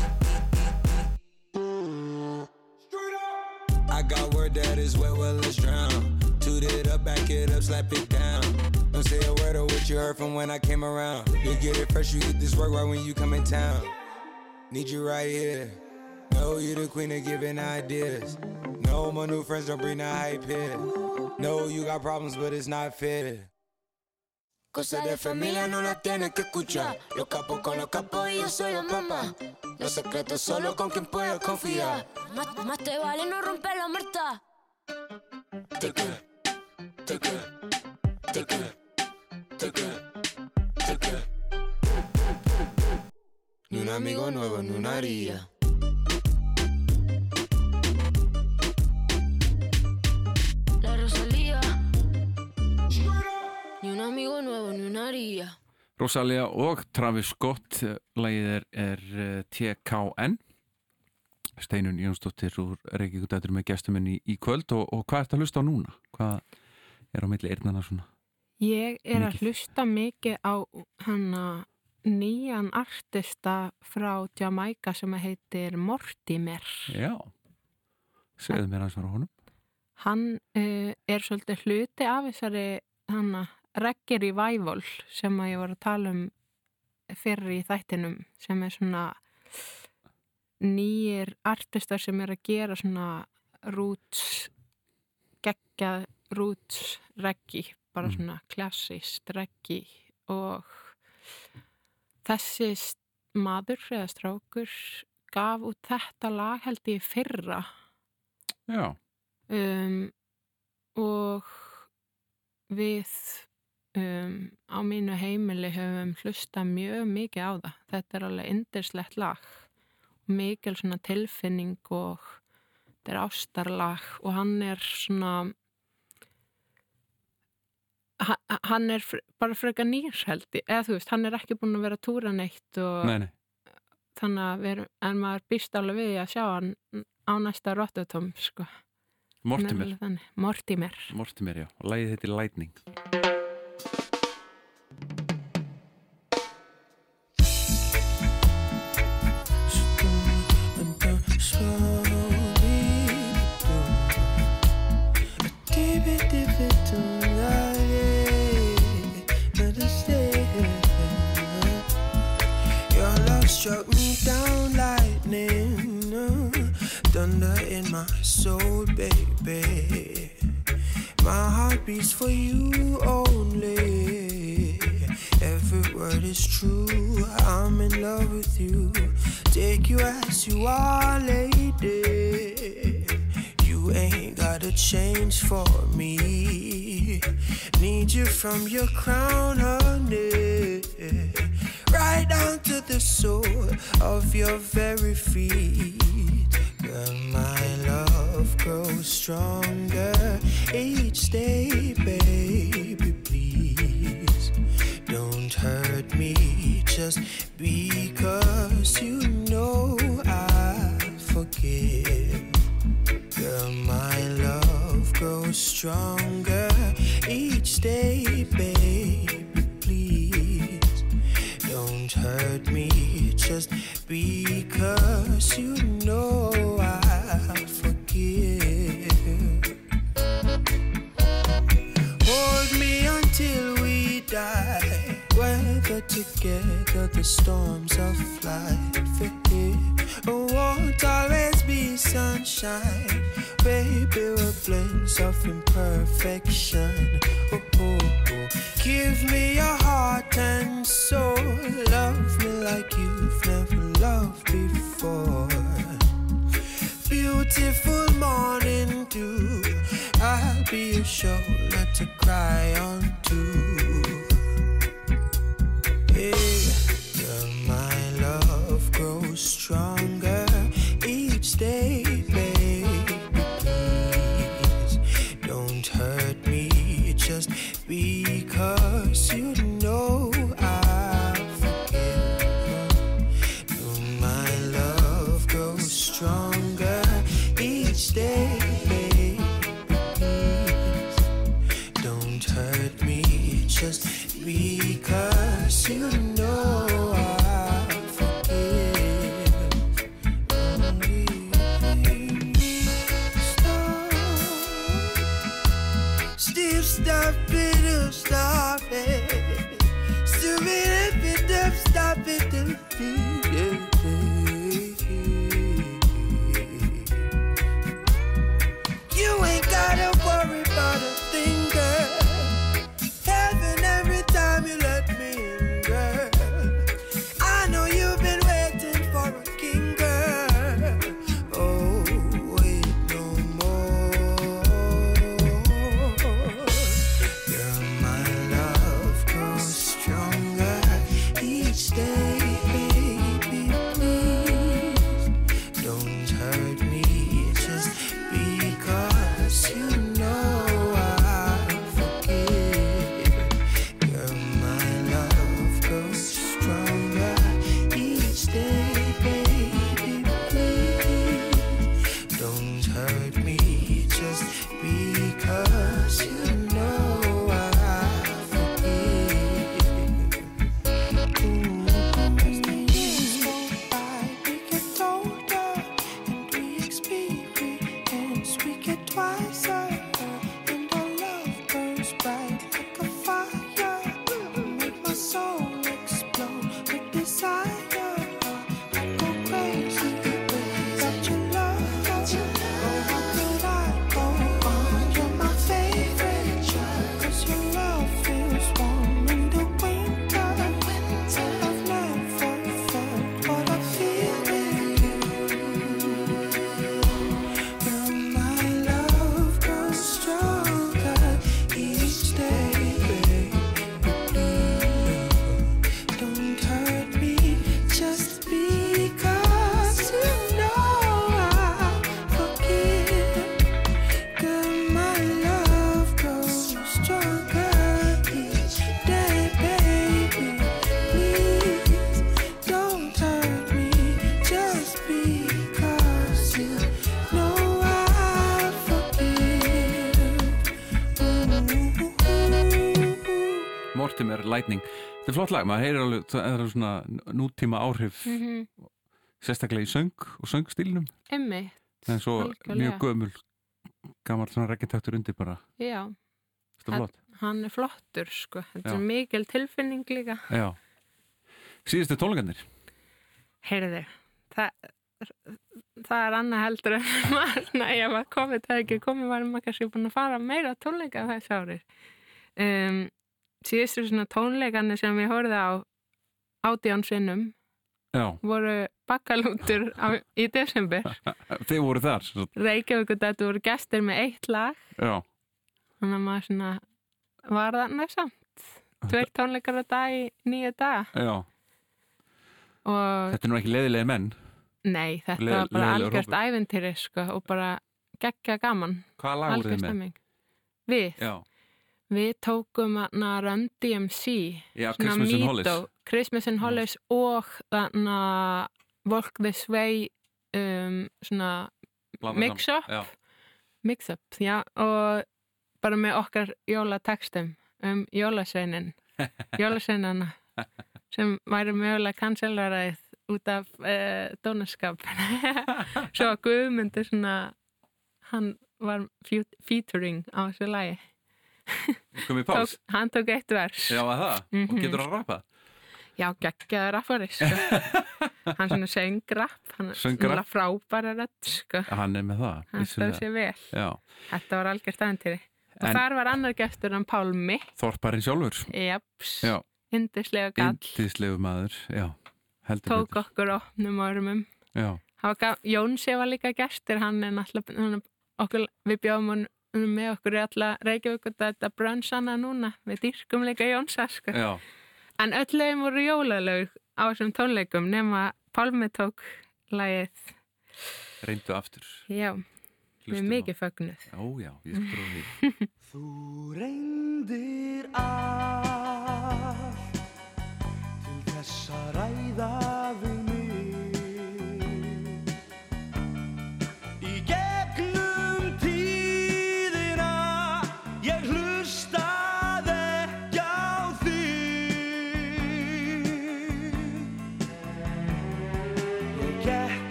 I got word that is wet, well, let's drown. Toot it up, back it up, slap it down. Don't say a word of what you heard from when I came around. You get it fresh, you get this work right when you come in town. Need you right here. Know you the queen of giving ideas. No, my new friends don't bring the hype here. No, you got problems, but it's not fair. Cosa de familia no la tienes que escuchar. Los capos con los capos y yo soy la mamá. Los secretos solo con quien puedas confiar. Más, más te vale no romper la muerta. Ni un amigo nuevo, ni una haría. Amigo nuevo, ni una haría. Rosalia og Travis Scott lagið er, er eh, TKN Steinun Jónsdóttir úr Reykjavíkudættur með gestuminn í, í kvöld og, og hvað ertu að hlusta á núna? Hvað er á milli eirnana svona? Ég er að Mikið. hlusta mikið á hana nýjan artista frá Jamaica sem að heitir Mortimer. Já, segðu mér aðeins var á honum Hann uh, er svolítið hluti af þessari hana reggae revival sem að ég var að tala um fyrir í þættinum sem er svona nýjir artistar sem er að gera svona roots geggjað roots reggi, bara Mm. svona klassist reggi. Og þessi maður eða strákur gaf út þetta lag held ég fyrra. Já, um, og við um, á mínu heimili höfum hlusta mjög mikið á það. Þetta er alveg indislegt lag. Mikil svona tilfinning og þetta er ástarlag og hann er svona ha- hann er bara frekar nýr held ég, eða þú veist, hann er ekki búin að vera að túra neitt og nei, nei. þannig að við en maður býst alveg við að sjá hann á næsta Rotterdam sko. Mortimer. Mortimer. Mortimer, já, og lagið heitir Lightning my soul, baby. My heart beats for you only. Every word is true. I'm in love with you. Take you as you are, lady. You ain't gotta change for me. Need you from your crown, honey. Right down to the sole of your very feet. Girl, my love grows stronger each day, baby. Please don't hurt me just because you know I forgive. Girl, my love grows stronger each day, baby. Please don't hurt me just because you know I until we die. Weather together the storms of life. It won't always be sunshine. Baby, we're blends of imperfection. Oh, oh, oh. Give me your heart and soul. Love me like you've never loved before. Beautiful morning dew. I'll be your shoulder to cry on to. Hey, Lightning Þetta er flott lag, maður heyrir alveg það er svona nútíma áhrif Mhm. sérstaklega í söng og söngstílnum Einmitt, en svo algjörlega. mjög gömul gammal svona reggetaktur undir bara já. Þetta er flott Hann er flottur, sko. Þetta er mikil tilfinning líka. Já. Síðustu tónleikarnir Heyrðu, það, það er annað heldur en maður, ef að komið það ekki komið, varum maður kannski búin að fara meira tónleika þessi árið. Um, síðustu svona tónleikarnir sem ég horfði á átján sinnum Já, voru bakkalútur í desember. þeir voru þar. Reykjavík þetta voru gestir með eitt lag, Já, þannig að maður svona var það samt. Tveir tónleikar á dag í nýja dag. Og Þetta er nú ekki leiðilegi menn Nei, þetta Le- var bara hópur. ævintýri sko, og bara geggja gaman. Hvaða lag voru þið með? Við, Já, við tókum þarna Run DMC, Já, Christmas in Hollis. Christmas in Hollis og þarna Walk This Way um, svona mix-up, mix-up, já, og bara með okkar jólatextum um jólasveinin, jólasveinana sem væri mögulega kanselveraðið út af uh, dónaskap. Svo svona hann var fe- featuring á þessu lagi komið pás tók, hann tók eitt vers. Já, að það, og Mhm. getur að rappa já, geggjaði rappari sko. hann svona söng rapp hann er frábæra rödd sko. Hann er með það hann stóð sér vel. Já, þetta var algjör stæðantýri og En- þar var annar gestur en Pálmi Þorparinn sjálfur. Japs, Já, indislega gall. Indislegu maður Já, tók betur. okkur opnum ormum. Jónsi var líka gestur, hann er náttúrulega, hann, okkur, við bjóðum hann með okkur í alla Reykjavík þetta brönnsana núna, við dýrkum líka Jónsa, sko. já, En öll lögum voru jólalög á þessum tónleikum nema Pálmi tók lagið, reyndu aftur já, við Hlustum á. mikið fögnuð. Já, já, ég því Þú reyndir allt til þess að ræða við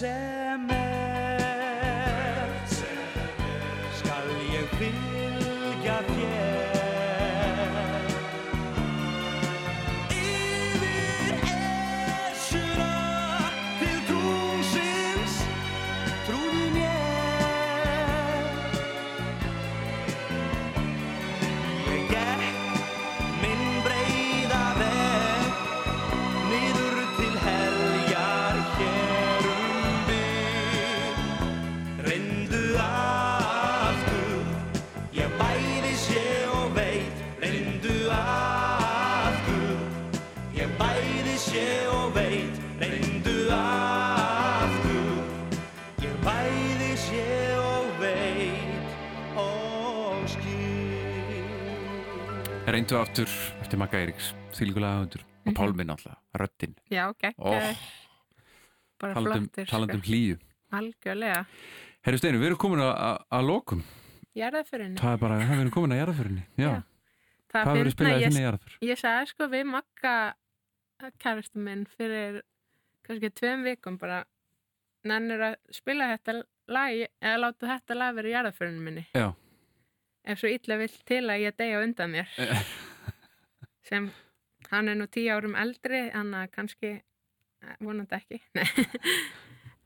hvert Reyndu aftur eftir Magga Eiríks, þýlgulega höfundur og Mhm. Pálminn alltaf, röddinn Já, geggjað. oh, Bara talandum, flottur, talandum sko. hlýju Algjörlega. Herru Steinu, við erum komin að- lokum Jarðaförinni. Það er bara, við erum komin að jarðaförinni Já, Já. Það verður spilað í ég- þinni jarðarför? Ég sagði sko við makka kæristu minn fyrir kannski tveim vikum bara nennir að spila þetta lag eða láta þetta lag vera í jarðaförinu minni Já. Ef svo illa vill til að ég deyja undan mér. Sem hann er nú tíu árum eldri að kannski eh, vonandi ekki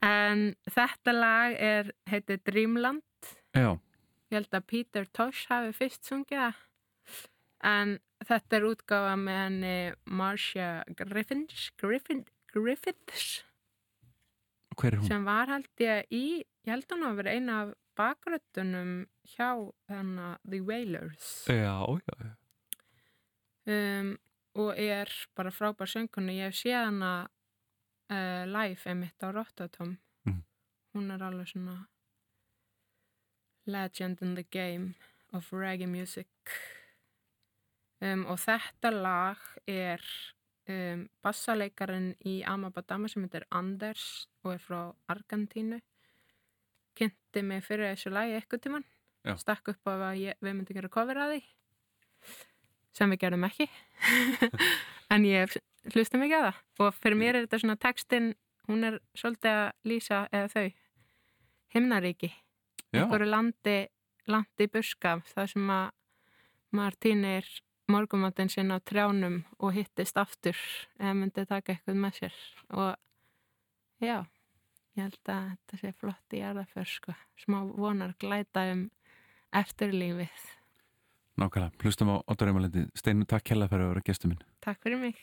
en þetta lag er heitir Dreamland. Já, ég held að Peter Tosh hafi fyrst sungið en þetta er útgáfa með henni Marcia Griffiths, Griffin, Griffiths. Hver er hún? sem var held ég í ég held hún að vera eina af bakröttunum hjá þannig The Wailers. Já, já, um, og er bara frábær söngunni ég hef séð hana uh, live emitt á Rottatom Mhm. hún er alveg svona legend in the game of reggae music. Um, og þetta lag er um, bassaleikarin í Amabadama sem heitir Anders og er frá Argentínu kynnti mig fyrir þessu lagi eitthvað tíman Já. stakk upp á að ég, við myndum gera cover að því sem við gerum ekki. En ég hlusta mikið á það. Og fyrir mér er þetta svona textin hún er svolítið að lýsa eða þau himnaríki. Einhverju landi landi buska það sem að maður týnir morgumatinn sinn á trjánum og hittist aftur eða myndi taka eitthvað með sér. Og já ég held að þetta sé flott í jarðaför sko, smá vonar glæta um eftirlífið. Nákvæmlega, hlustum á Óttar Emalindi Steinu, takk kella fyrir að vera gestur minn. Takk fyrir mig